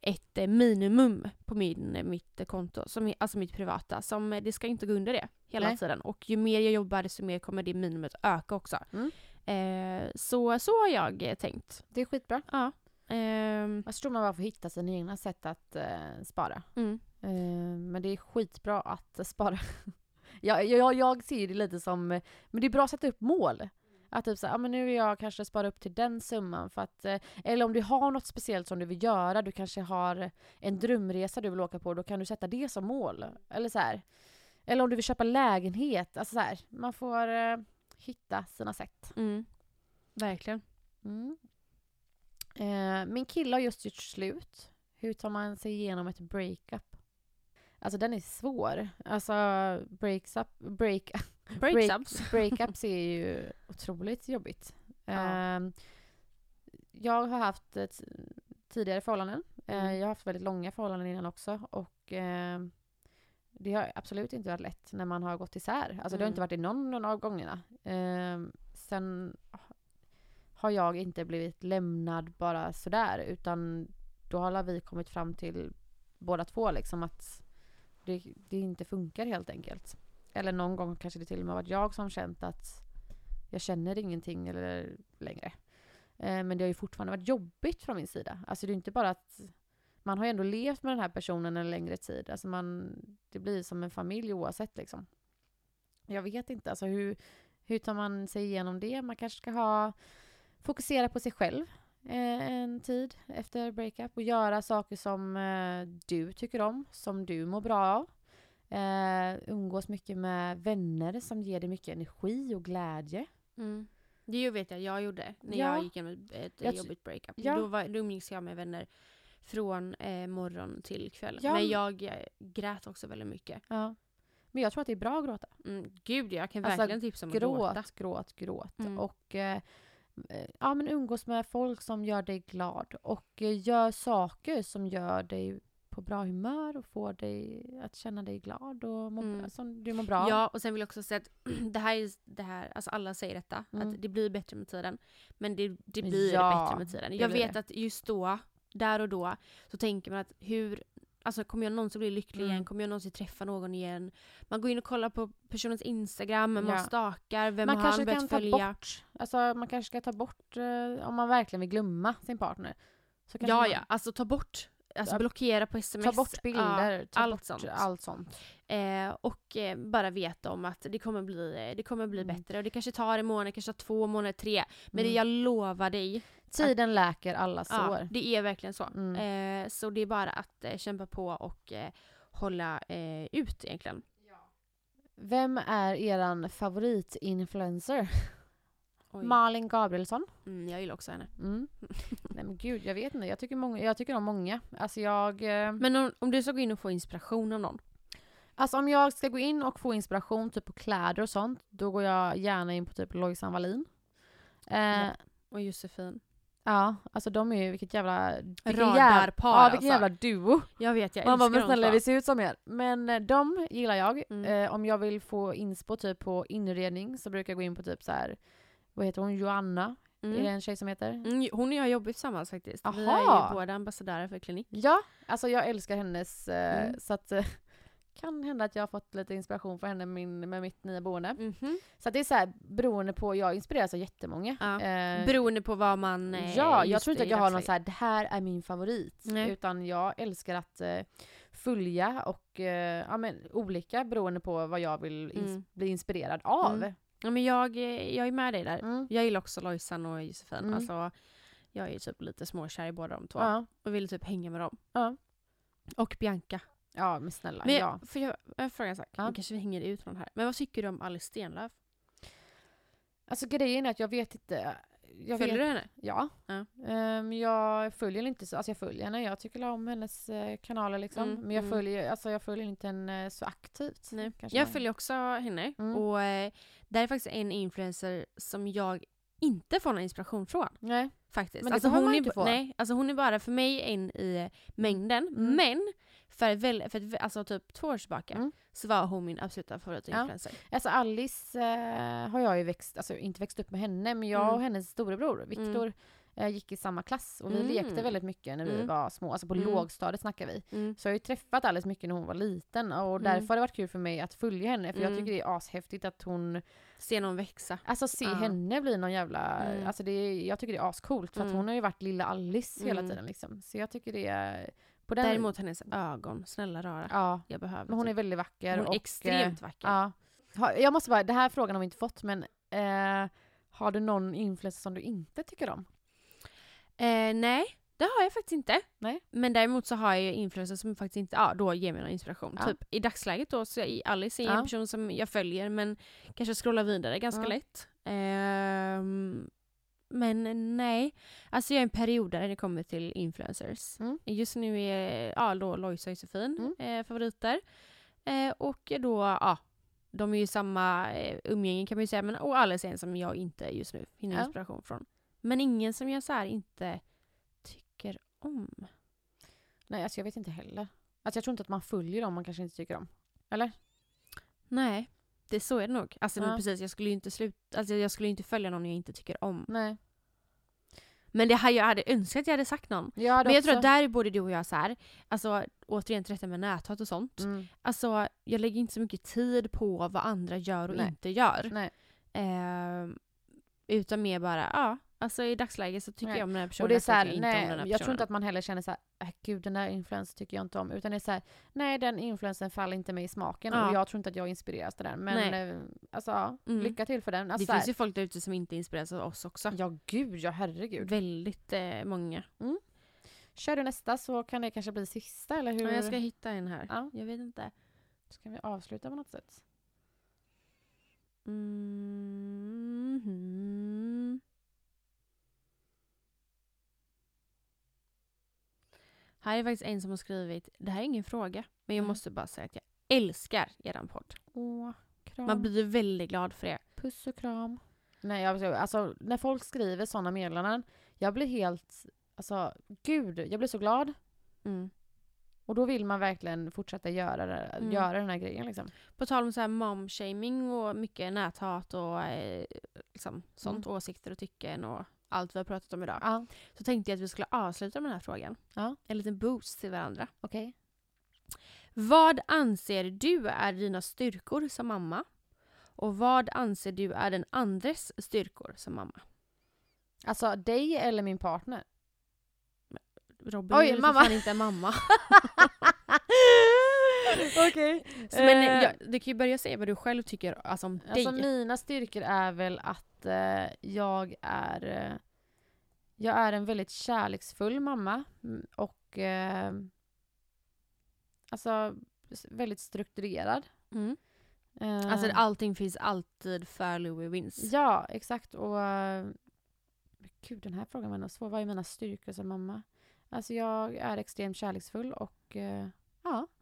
ett eh, minimum på min, eh, mitt eh, konto, som alltså mitt privata. Som, eh, det ska inte gå under det hela
Nej.
tiden. Och ju mer jag jobbar desto mer kommer det minimumet öka också.
Mm.
Eh, så, så har jag eh, tänkt.
Det är skitbra.
Ja. Ehm,
Jag tror man bara får hitta sina egna sätt att eh, spara.
mm.
Eh, men det är skitbra att spara. jag, jag, jag ser det lite som, men det är bra att sätta upp mål. Att typ såhär, ja men nu vill jag kanske spara upp till den summan för att, eh, eller om du har något speciellt som du vill göra, du kanske har en drömresa du vill åka på, då kan du sätta det som mål. Eller så här. Eller om du vill köpa lägenhet, alltså så här, man får eh, hitta sina sätt.
Mm. Verkligen.
Mm. Eh, min kille har just gjort slut. Hur tar man sig igenom ett breakup? Alltså den är svår. Alltså breaks up, break,
Breakups.
breakups är ju otroligt jobbigt.
Ja.
Ehm, jag har haft ett tidigare förhållanden. Eh,
Mm.
jag har haft väldigt långa förhållanden innan också. Och ehm, det har absolut inte varit lätt när man har gått isär. Alltså det har
Mm.
inte varit i någon, någon av gångerna. Ehm, sen har jag inte blivit lämnad bara sådär utan då har vi kommit fram till båda två liksom att det, det inte funkar helt enkelt. Eller någon gång kanske det till och med varit jag som känt att jag känner ingenting eller längre. Eh, men det har ju fortfarande varit jobbigt från min sida. Alltså det är inte bara att man har ju ändå levt med den här personen en längre tid. Alltså man, det blir som en familj oavsett liksom. Jag vet inte, alltså hur, hur tar man sig igenom det? Man kanske ska ha fokusera på sig själv eh, en tid efter breakup och göra saker som eh, du tycker om, som du mår bra av. Eh, umgås mycket med vänner som ger dig mycket energi och glädje.
Mm. Det vet jag jag gjorde när
Ja.
jag gick igenom ett, ett jobbigt breakup.
Ja.
Då, var, då umgicks jag med vänner från eh, morgon till kväll.
Ja,
Men jag eh, grät också väldigt mycket.
Ja. Men jag tror att det är bra att gråta.
Mm, gud, jag kan
Alltså,
verkligen tipsa om att gråta.
Gråt, gråt, gråt.
Mm.
Och eh, eh, ja, men umgås med folk som gör dig glad. Och eh, gör saker som gör dig på bra humör och får dig att känna dig glad och må,
Mm.
som du mår bra.
Ja, och sen vill jag också säga att det här är det här, alltså alla säger detta,
Mm.
att det blir bättre med tiden. Men det, det blir
Ja,
bättre med tiden. Jag vet
det.
att just då, där och då, så tänker man att hur, alltså kommer jag någonsin bli lycklig
Mm.
igen? Kommer jag någonsin träffa någon igen? Man går in och kollar på personens instagram, man
Ja.
stakar, vem
man
har han börjat
kan ta
följa?
bort, alltså man kanske ska ta bort, eh, om man verkligen vill glömma sin partner.
Ja,
man,
ja, alltså ta bort, alltså
Ja.
blockera på sms.
Ta bort bilder,
Ja,
ta
allt
bort
sånt.
allt sånt.
Eh, och eh, bara veta om att det kommer bli, det kommer bli
Mm.
bättre. Och det kanske tar en månad, kanske tar två månader, tre. Men det
Mm.
jag lovar dig,
Tiden läker alla
ja,
sår.
det är verkligen så.
Mm.
Eh, så det är bara att eh, kämpa på och eh, hålla eh, ut egentligen.
Vem är eran favoritinfluencer?
Oj.
Malin Gabrielsson.
Mm, jag gillar också henne.
Mm. Nej men gud, jag vet inte. Jag tycker, många, jag tycker om många. Alltså jag... eh,
Men om, om du ska gå in och få inspiration av någon.
Alltså om jag ska gå in och få inspiration typ på kläder och sånt, då går jag gärna in på typ Lojsan Wallin. Eh,
Ja. Och Josefin.
Ja, alltså de är ju vilket jävla...
Radarpar,
ja, vilken
alltså.
jävla duo.
Jag vet, jag
Man bara, men snälla vi ser ut som er. Men eh, de gillar jag.
Mm.
Eh, om jag vill få inspo typ på inredning så brukar jag gå in på typ så här. Vad heter hon, Joanna? Är det
Mm.
en tjej som heter?
Mm, hon och jag jobbar tillsammans faktiskt. Vi är
Aha.
ju båda ambassadörer för klinik.
Ja, alltså jag älskar hennes, eh,
Mm.
så att eh, kan hända att jag har fått lite inspiration från henne min, med mitt nya boende.
Mhm.
Så att det är så här beroende på, jag inspireras av jättemånga.
Ja.
Eh,
Beroende på vad man... eh,
Ja, jag tror inte att jag har någon så här, det här är min favorit.
Nej.
Utan jag älskar att eh, följa och eh, ja, men, olika beroende på vad jag vill ins-
Mm.
bli inspirerad av.
Mm. Ja, men jag, eh, jag är med dig där.
Mm.
Jag gillar också Lojsan och Josefin.
Mm.
Alltså, jag är typ lite småkär i båda de två.
Ja.
Och vill typ hänga med dem.
Ja.
Och Bianca.
ja, men snälla.
Men
ja.
får jag, jag fråga en sak?
Ja.
Nu kanske vi hänger ut från det här. Men vad tycker du om Alice Stenlöf?
Alltså grejen är att jag vet inte. Jag
Följer
vet,
du henne?
Ja.
Ja.
Ehm, jag följer inte så, alltså jag följer henne, jag tycker om hennes eh, kanaler liksom.
Mm,
men jag
mm.
följer, alltså jag följer inte henne så aktivt.
Nej.
kanske
Jag följer också henne.
Mm.
Och eh, där är faktiskt en influencer som jag inte får någon inspiration från.
Nej.
Faktiskt.
Men det
alltså, hon
man
är,
inte få.
Nej, alltså hon är bara för mig en i mängden.
Mm.
Men för, väl, för alltså typ två år tillbaka
Mm.
så var hon min absoluta favoritinfluencer.
Alltså Alice eh, har jag ju växt, alltså inte växt upp med henne, men jag
Mm.
och hennes storebror Viktor Jag gick i samma klass och vi
Mm.
lekte väldigt mycket när vi
Mm.
var små. Alltså på
Mm.
lågstadiet snackar vi.
Mm.
Så jag har ju träffat Alice mycket när hon var liten och
Mm.
därför har det varit kul för mig att följa henne. För jag
Mm.
tycker det är ashäftigt att hon,
Se någon växa.
alltså se
Ja.
henne bli någon jävla,
Mm.
alltså det jag tycker det är ascoolt för att
Mm.
hon har ju varit lilla Alice hela
Mm.
tiden liksom. Så jag tycker det är, på den,
Däremot hennes ögon, snälla rara.
ja,
Jag behöver
men hon är
typ.
väldigt vacker.
hon är
och,
extremt
eh,
vacker.
Ja. Jag måste bara, det här frågan har vi inte fått men eh, har du någon influencer som du inte tycker om?
Eh, nej, det har jag faktiskt inte.
Nej.
Men däremot så har jag ju influencers som faktiskt inte ja, då ger mig någon inspiration.
Ja.
Typ i dagsläget då så är Alice är
Ja.
en person som jag följer men kanske scrollar vidare ganska
Ja.
lätt. Ehm, men nej, alltså jag är en periodare när det kommer till influencers.
Mm.
Just nu är ja, då Lojsa och Josefin
Mm.
eh, favoriter. Eh, och då, ja, de är ju samma eh, umgänge kan man ju säga men och Alice är en som jag inte just nu finner
Ja.
inspiration från. Men ingen som jag så här inte tycker om.
Nej alltså jag vet inte heller. Alltså jag tror inte att man följer dem man kanske inte tycker om. Eller?
Nej, det så är det nog. Alltså men
Ja.
precis, jag skulle ju inte sluta, alltså jag skulle inte följa någon jag inte tycker om.
Nej.
Men det här, jag hade önskat jag hade sagt någon.
Jag hade
Men jag tror
också-
att där är både du och jag så här. alltså återigen till detta med näthat och sånt.
Mm.
Alltså jag lägger inte så mycket tid på vad andra gör och
Nej.
inte gör.
Nej.
Ehm, utan mer bara, ja, alltså i dagsläget så tycker
Nej.
jag om den här personen.
Och det är
jag
så här,
tycker inte om den
nej,
här
jag tror
personen.
inte att man heller känner så här, äh, gud den där influensen tycker jag inte om. Utan det är så här, nej den influensen faller inte mig i smaken.
Ja.
Och jag tror inte att jag inspireras av den. Men
Nej.
eh, alltså,
Mm.
lycka till för den. Alltså,
det finns ju folk där ute som inte inspireras av oss också.
Ja gud, ja herregud.
Väldigt eh, många.
Kör du nästa så kan det kanske bli sista eller hur?
Ja, jag ska hitta en här.
Ja.
Jag vet inte.
Ska vi avsluta på något sätt?
Mhm. Här är faktiskt en som har skrivit, det här är ingen fråga, men jag
Mm.
måste bara säga att jag älskar eran podd.
Åh, kram.
Man blir väldigt glad för det.
Puss och kram. Nej, jag, alltså när folk skriver sådana meddelanden, jag blir helt, alltså gud, jag blir så glad.
Mm.
Och då vill man verkligen fortsätta göra, det,
Mm.
göra den här grejen liksom.
På tal om så här mom-shaming och mycket näthat och eh, liksom, sånt,
Mm.
åsikter och tycken och allt vi har pratat om idag.
Ja,
Så tänkte jag att vi skulle avsluta med den här frågan.
Ja.
En liten boost till varandra.
okej.
Vad anser du är dina styrkor som mamma? Och vad anser du är den andres styrkor som mamma?
Alltså dig eller min partner?
Robin
Oj,
är
mamma.
fan inte en mamma.
Okej.
Så, men
Eh,
ja, du kan ju börja säga vad du själv tycker alltså, om
Alltså
dig.
mina styrkor är väl att eh, jag är eh, Jag är en väldigt kärleksfull mamma mm, och eh, Alltså väldigt strukturerad.
Mm.
Eh,
Alltså allting finns alltid för Louis Wins.
Ja, exakt. Och eh, Gud, den här frågan var ändå svår. Vad är mina styrkor som mamma? Alltså jag är extremt kärleksfull och eh, ja.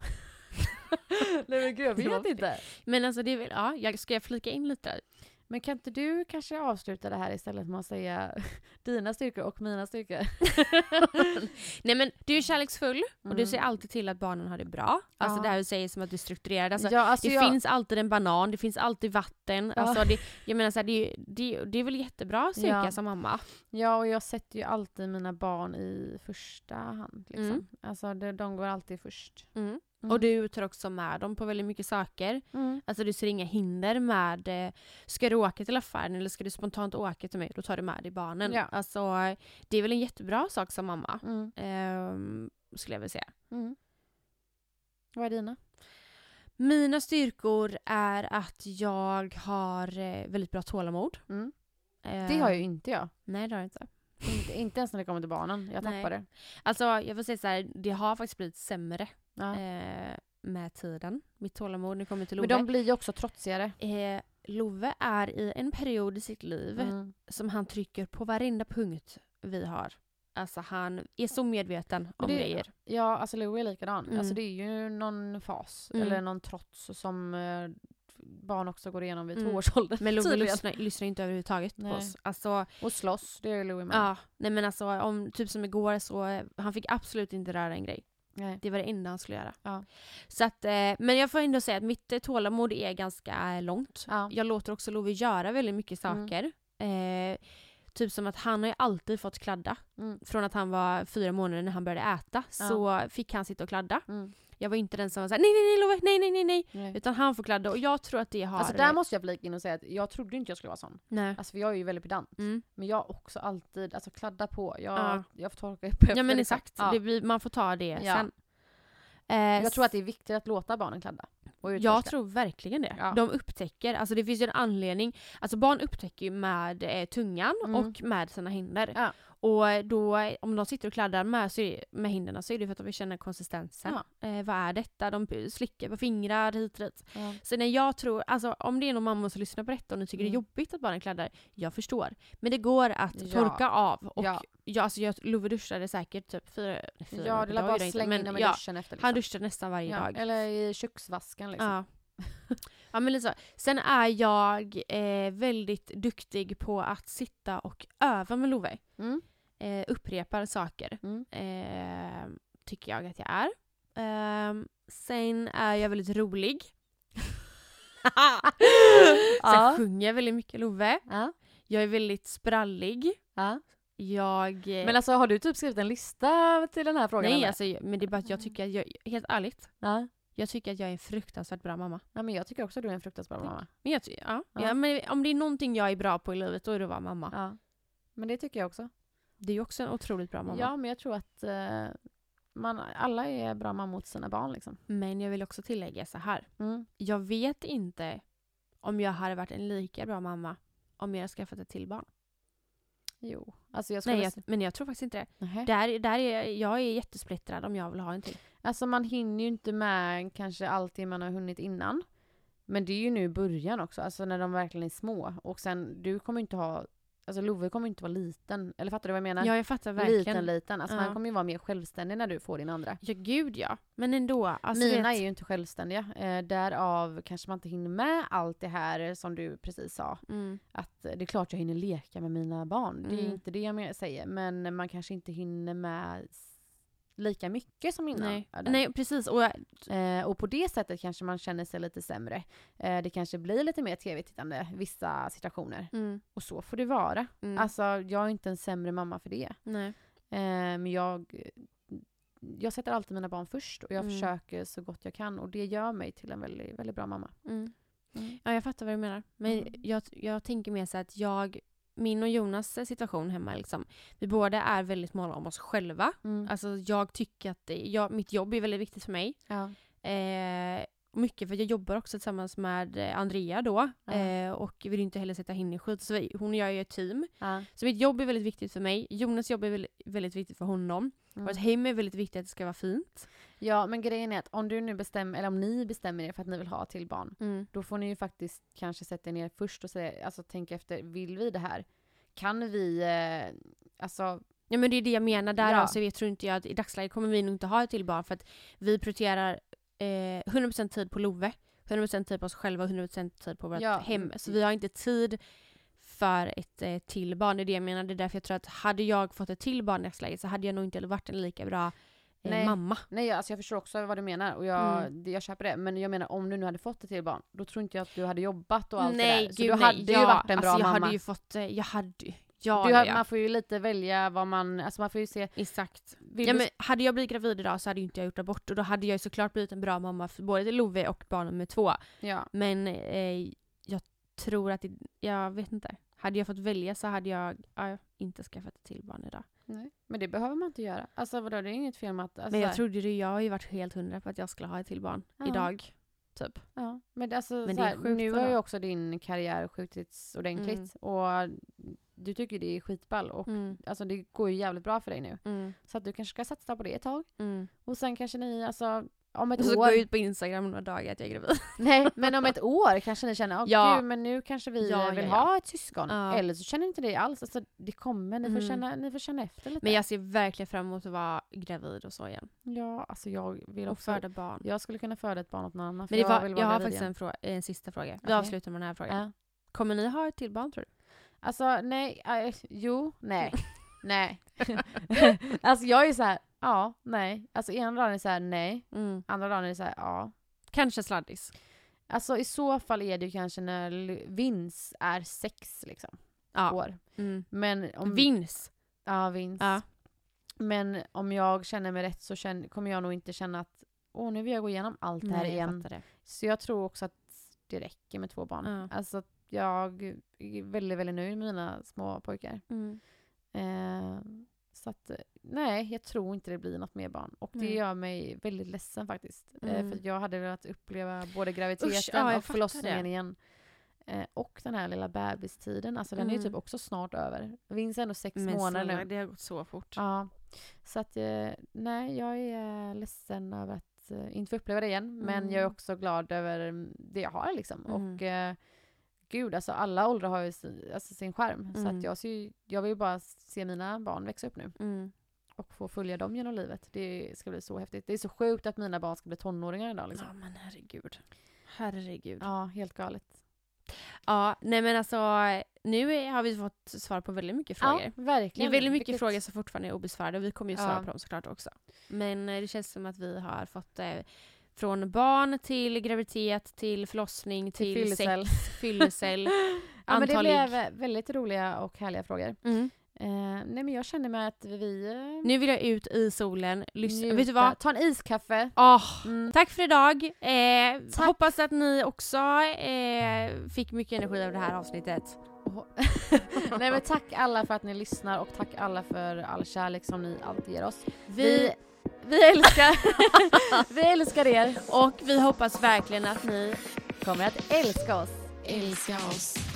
Nej men gud, jag vet inte.
Men alltså det är väl, ja, jag ska jag flika in lite där?
Men kan inte du kanske avsluta det här istället med att säga dina styrkor och mina styrkor?
Nej men du är kärleksfull och du
Mm.
ser alltid till att barnen har det bra. Alltså
Ja.
det här du säger som att du är strukturerad. Alltså,
ja, alltså
det
jag,
finns alltid en banan, det finns alltid vatten.
Ja.
Alltså det, jag menar så här, det, det, det är väl jättebra styrka
Ja.
som mamma.
ja, och jag sätter ju alltid mina barn i första hand. Liksom.
Mm.
Alltså de, de går alltid först.
Mm.
Mm.
Och du tar också med dem på väldigt mycket saker.
Mm.
Alltså du ser inga hinder med, eh, ska du åka till affären eller ska du spontant åka till mig, då tar du med dig barnen.
Ja.
Alltså det är väl en jättebra sak som mamma,
Mm.
ehm, skulle jag vilja säga.
Mm. Vad är dina?
Mina styrkor är att jag har eh, väldigt bra tålamod.
Mm.
Eh,
Det har ju inte jag.
Nej det har jag inte.
Inte, inte ens när det kommer till barnen. Jag tappar det.
Alltså jag får säga så här, det har faktiskt blivit sämre
Ja.
eh, med tiden. Mitt tålamod det kommer till
Men
Love.
de blir ju också trotsigare.
eh, Love är i en period i sitt liv
Mm.
som han trycker på varenda punkt vi har. Alltså han är så medveten om
det-
grejer.
Ja, alltså Louie är likadan.
Mm.
Alltså det är ju någon fas,
Mm.
eller någon trots som eh, barn också går igenom vid
Mm.
tvåårsåldern.
Men
tydligen.
lyssnar, lyssnar inte överhuvudtaget på
Nej.
oss. Alltså,
Och slåss, det ju Louie med.
ja, nej men alltså om, typ som igår så, eh, han fick absolut inte röra en grej.
Nej.
Det var det enda han skulle göra.
Ja.
Så att, eh, men jag får ändå säga att mitt eh, tålamod är ganska långt.
Ja.
Jag låter också Love göra väldigt mycket
Mm.
saker. Eh, typ som att han har ju alltid fått kladda.
Mm.
Från att han var fyra månader när han började äta så fick han sitta och kladda.
Mm.
Jag var inte den som var såhär nej nej nej Love, nej nej nej nej.
Nej.
Utan han får kladda och jag tror att det har...
Alltså där måste jag flika in och säga att jag trodde inte jag skulle vara sån.
Nej.
Alltså för jag är ju väldigt pedant.
Mm.
Men jag också alltid, alltså kladda på. Jag,
Ja.
jag får torka upp efter
Ja men exakt,
Ja.
det man får ta det
Ja.
sen. Eh,
Jag tror att det är viktigt att låta barnen kladda.
Jag tror verkligen det.
Ja.
De upptäcker, alltså det finns ju en anledning, alltså barn upptäcker ju med eh, tungan
Mm.
och med sina händer.
Ja.
Och då, om de sitter och kladdar med, så med händerna så är det för att de vill känna konsistensen. Eh, vad är detta? De slickar på fingrar hit och dit.
Ja.
Så när jag tror, alltså om det är någon mamma som lyssnar på detta och ni tycker det är
Mm.
jobbigt att barnen kladdar, jag förstår. Men det går att
Ja.
torka av. Och
Ja.
jag, alltså jag, Love duschade säkert typ fyra, fyra
Ja, det
per
är
dag,
bara
han
slänga in dem i
ja,
duschen efter.
Han
Liksom.
duschade nästan varje
ja,
dag.
Eller i köksvasken liksom.
Ja. ja men så. Sen är jag eh, väldigt duktig på att sitta och öva med Love.
Mm.
Eh, upprepar saker.
Mm.
Eh, tycker jag att jag är. Eh, sen är jag väldigt rolig. sen
Ja.
sjunger jag väldigt mycket Love.
Ja.
Jag är väldigt sprallig.
Ja.
Jag... eh,
Men alltså har du typ skrivit en lista till den här frågan?
nej
eller?
alltså, jag- men det är bara att jag tycker att jag, helt ärligt,
Ja.
jag tycker att jag är en fruktansvärt bra mamma.
ja, men jag tycker också att du är en fruktansvärd
Tack.
mamma.
Men jag, ja,
Ja.
ja. men om det är någonting jag är bra på i livet då är det att vara mamma.
Ja. Men det tycker jag också.
Det är ju också en otroligt bra mamma.
Ja, men jag tror att eh, man, alla är bra mamma mot sina barn liksom.
Men jag vill också tillägga så här.
Mm.
Jag vet inte om jag hade varit en lika bra mamma om jag hade skaffat ett till barn.
Jo. Alltså jag.
Nej, jag, men jag tror faktiskt inte det. Där, där är, jag är jättesplittrad om jag vill ha en till.
Alltså man hinner ju inte med kanske allt man har hunnit innan. Men det är ju nu början också, alltså när de verkligen är små. Och sen, du kommer ju inte ha... Alltså Love kommer ju inte vara liten. Eller fattar du vad jag menar?
Ja, jag fattar verkligen.
Liten, liten. Alltså
Ja.
han kommer ju vara mer självständig när du får din andra.
Ja, gud ja. Men ändå. Alltså,
Mina
vet,
är ju inte självständiga. Eh, därav kanske man inte hinner med allt det här som du precis sa.
mm,
Att eh, det är klart jag hinner leka med mina barn. Det är
Mm.
inte det jag säger. Men man kanske inte hinner med lika mycket som innan.
nej. Nej, precis. Och,
Eh, och på det sättet kanske man känner sig lite sämre. Eh, det kanske blir lite mer tv-tittande vissa situationer.
mm,
Och så får det vara.
mm,
Alltså jag är inte en sämre mamma för det.
nej.
Eh, men jag, jag sätter alltid mina barn först och jag
Mm.
försöker så gott jag kan. Och det gör mig till en väldigt, väldigt bra mamma.
Mm.
Mm.
Ja, jag fattar vad du menar. Men
Mm.
jag, jag tänker mer så att jag, min och Jonas situation hemma, liksom, vi båda är väldigt måna om oss själva.
Mm.
Alltså jag tycker att det, jag, mitt jobb är väldigt viktigt för mig.
Ja.
Eh, mycket för jag jobbar också tillsammans med eh, Andrea då.
Ja.
Eh, och vill inte heller sätta henne i skit. Så hon och jag är ett team.
Ja.
Så mitt jobb är väldigt viktigt för mig. Jonas jobb är väldigt viktigt för honom.
Mm.
Vårt hem är väldigt viktigt att det ska vara fint.
ja, men grejen är att om du nu bestämmer, eller om ni bestämmer er för att ni vill ha till barn.
Mm.
Då får ni ju faktiskt kanske sätta er ner först och säga, alltså tänka efter, vill vi det här? Kan vi, eh, alltså,
Ja men det är det jag menar. Där
Ja.
alltså, jag tror inte jag att i dagsläget kommer vi nog inte ha ett till barn för att vi prioriterar eh, 100% tid på Love, 100% tid på oss själva och 100% tid på vårt
Ja.
hem. Så vi har inte tid för ett eh, till barn. Det är det jag menar. Det är därför jag tror att hade jag fått ett till barn i dagsläget så hade jag nog inte varit en lika bra eh,
Nej.
mamma.
nej alltså jag förstår också vad du menar och jag,
Mm.
det, jag köper det. Men jag menar om du nu hade fått ett till barn, då tror inte jag att du hade jobbat och allt
nej
det där. Så
gud
du
nej.
hade
ja,
ju varit en bra
alltså, jag
mamma.
hade ju fått, eh, jag hade, ja,
du. Man får ju lite välja vad man, alltså man får ju se.
Exakt.
Vill
Ja,
du,
men hade jag blivit gravid idag så hade ju inte jag gjort abort och då hade jag ju såklart blivit en bra mamma för både Love och barn nummer två.
ja.
Men eh, jag tror att, det, jag vet inte. Hade jag fått välja så hade jag ja, inte skaffat ett till barn idag.
Nej. Men det behöver man inte göra. Alltså vadå, det är inget fel med att... Alltså,
Men jag
här-
trodde det, jag har ju varit helt hundra på att jag skulle ha ett till barn
Ja.
idag. Typ.
Ja, men alltså,
Men
här,
sjukt
nu har ju också din karriär skjutits ordentligt och du tycker det är skitball och
Mm.
alltså, det går ju jävligt bra för dig nu.
Mm.
Så att du kanske ska satsa på det ett tag.
Mm.
Och sen kanske ni, alltså om ett
Och så
år...
jag ut på Instagram några dagar att jag är gravid.
Nej, men om ett år kanske ni känner, åh
Ja.
gud, men nu kanske vi
Ja,
vill
ja,
ha ett syskon. Eller så känner ni inte det alls. Alltså, det kommer, ni får,
Mm.
känna, ni får känna efter lite.
Men jag ser verkligen fram emot att vara gravid och så igen.
Ja, alltså jag vill
Och
också...
föda barn.
Jag skulle kunna föda ett barn åt någon annan.
Men det var, jag, har faktiskt en, fråga, en sista fråga. Vi
Okej.
avslutar med den här frågan. Kommer ni ha ett till barn tror du?
Alltså nej, äh, jo, nej, nej. alltså jag är så här, ja, nej. Alltså ena dagen är så här, nej.
Mm.
Andra dagen är så här, ja.
Kanske sladdis.
Alltså i så fall är det ju kanske när vinst är sex liksom.
Ja.
år.
Mm.
Men om...
Vins.
Ja, vinst.
Ja.
Men om jag känner mig rätt så känner, kommer jag nog inte känna att åh, nu vill jag gå igenom allt det här
Nej, jag
igen.
det.
Så jag tror också att det räcker med två barn.
Ja.
Alltså jag är väldigt, väldigt nöjd med mina små pojkar.
Mm.
Eh, så att eh, nej, jag tror inte det blir något mer barn. Och det
Nej.
gör mig väldigt ledsen faktiskt. Eh,
Mm.
för jag hade velat uppleva både graviditeten
Usch, ja,
och förlossningen
det.
igen. Eh, och den här lilla bebistiden. Alltså den är ju
Mm.
typ också snart över. Vinns ändå sex
Men
månader
snälla,
nu.
det har gått så fort.
Ja. Så att eh, nej, jag är ledsen över att eh, inte få uppleva det igen. Men jag är
Mm.
också glad över mm, det jag har liksom.
Mm.
Och eh, gud, alltså alla åldrar har ju sin, alltså, sin skärm. Så
Mm.
att jag, ser, jag vill ju bara se mina barn växa upp nu
Mm.
och få följa dem genom livet. Det ska bli så häftigt. Det är så sjukt att mina barn ska bli tonåringar idag. Liksom.
Ja men herregud. Herregud.
Ja, helt galet.
Ja, nej men alltså nu har vi fått svar på väldigt mycket frågor.
Ja,
det
verkligen.
är väldigt mycket
Vilket-
frågor som fortfarande är obesvarade och vi kommer ju svara
Ja.
på dem såklart också. Men eh, det känns som att vi har fått eh, från barn till graviditet till förlossning
Till
till,
fyllecell.
sex, fyllecell.
Ja, men det blev väldigt roliga och härliga frågor.
Mm.
Eh, nej, men jag känner mig att vi... Eh,
Nu vill jag ut i solen, lyssna. Vet du vad?
Ta en iskaffe.
Åh,
Mm.
Tack för idag. Eh,
Tack.
Hoppas att ni också eh, fick mycket energi av det här avsnittet.
Nej men tack alla för att ni lyssnar och tack alla för all kärlek som ni alltid ger oss.
Vi,
Vi, vi älskar vi älskar er.
och vi hoppas verkligen att ni
Kommer att älska oss.
Älska oss.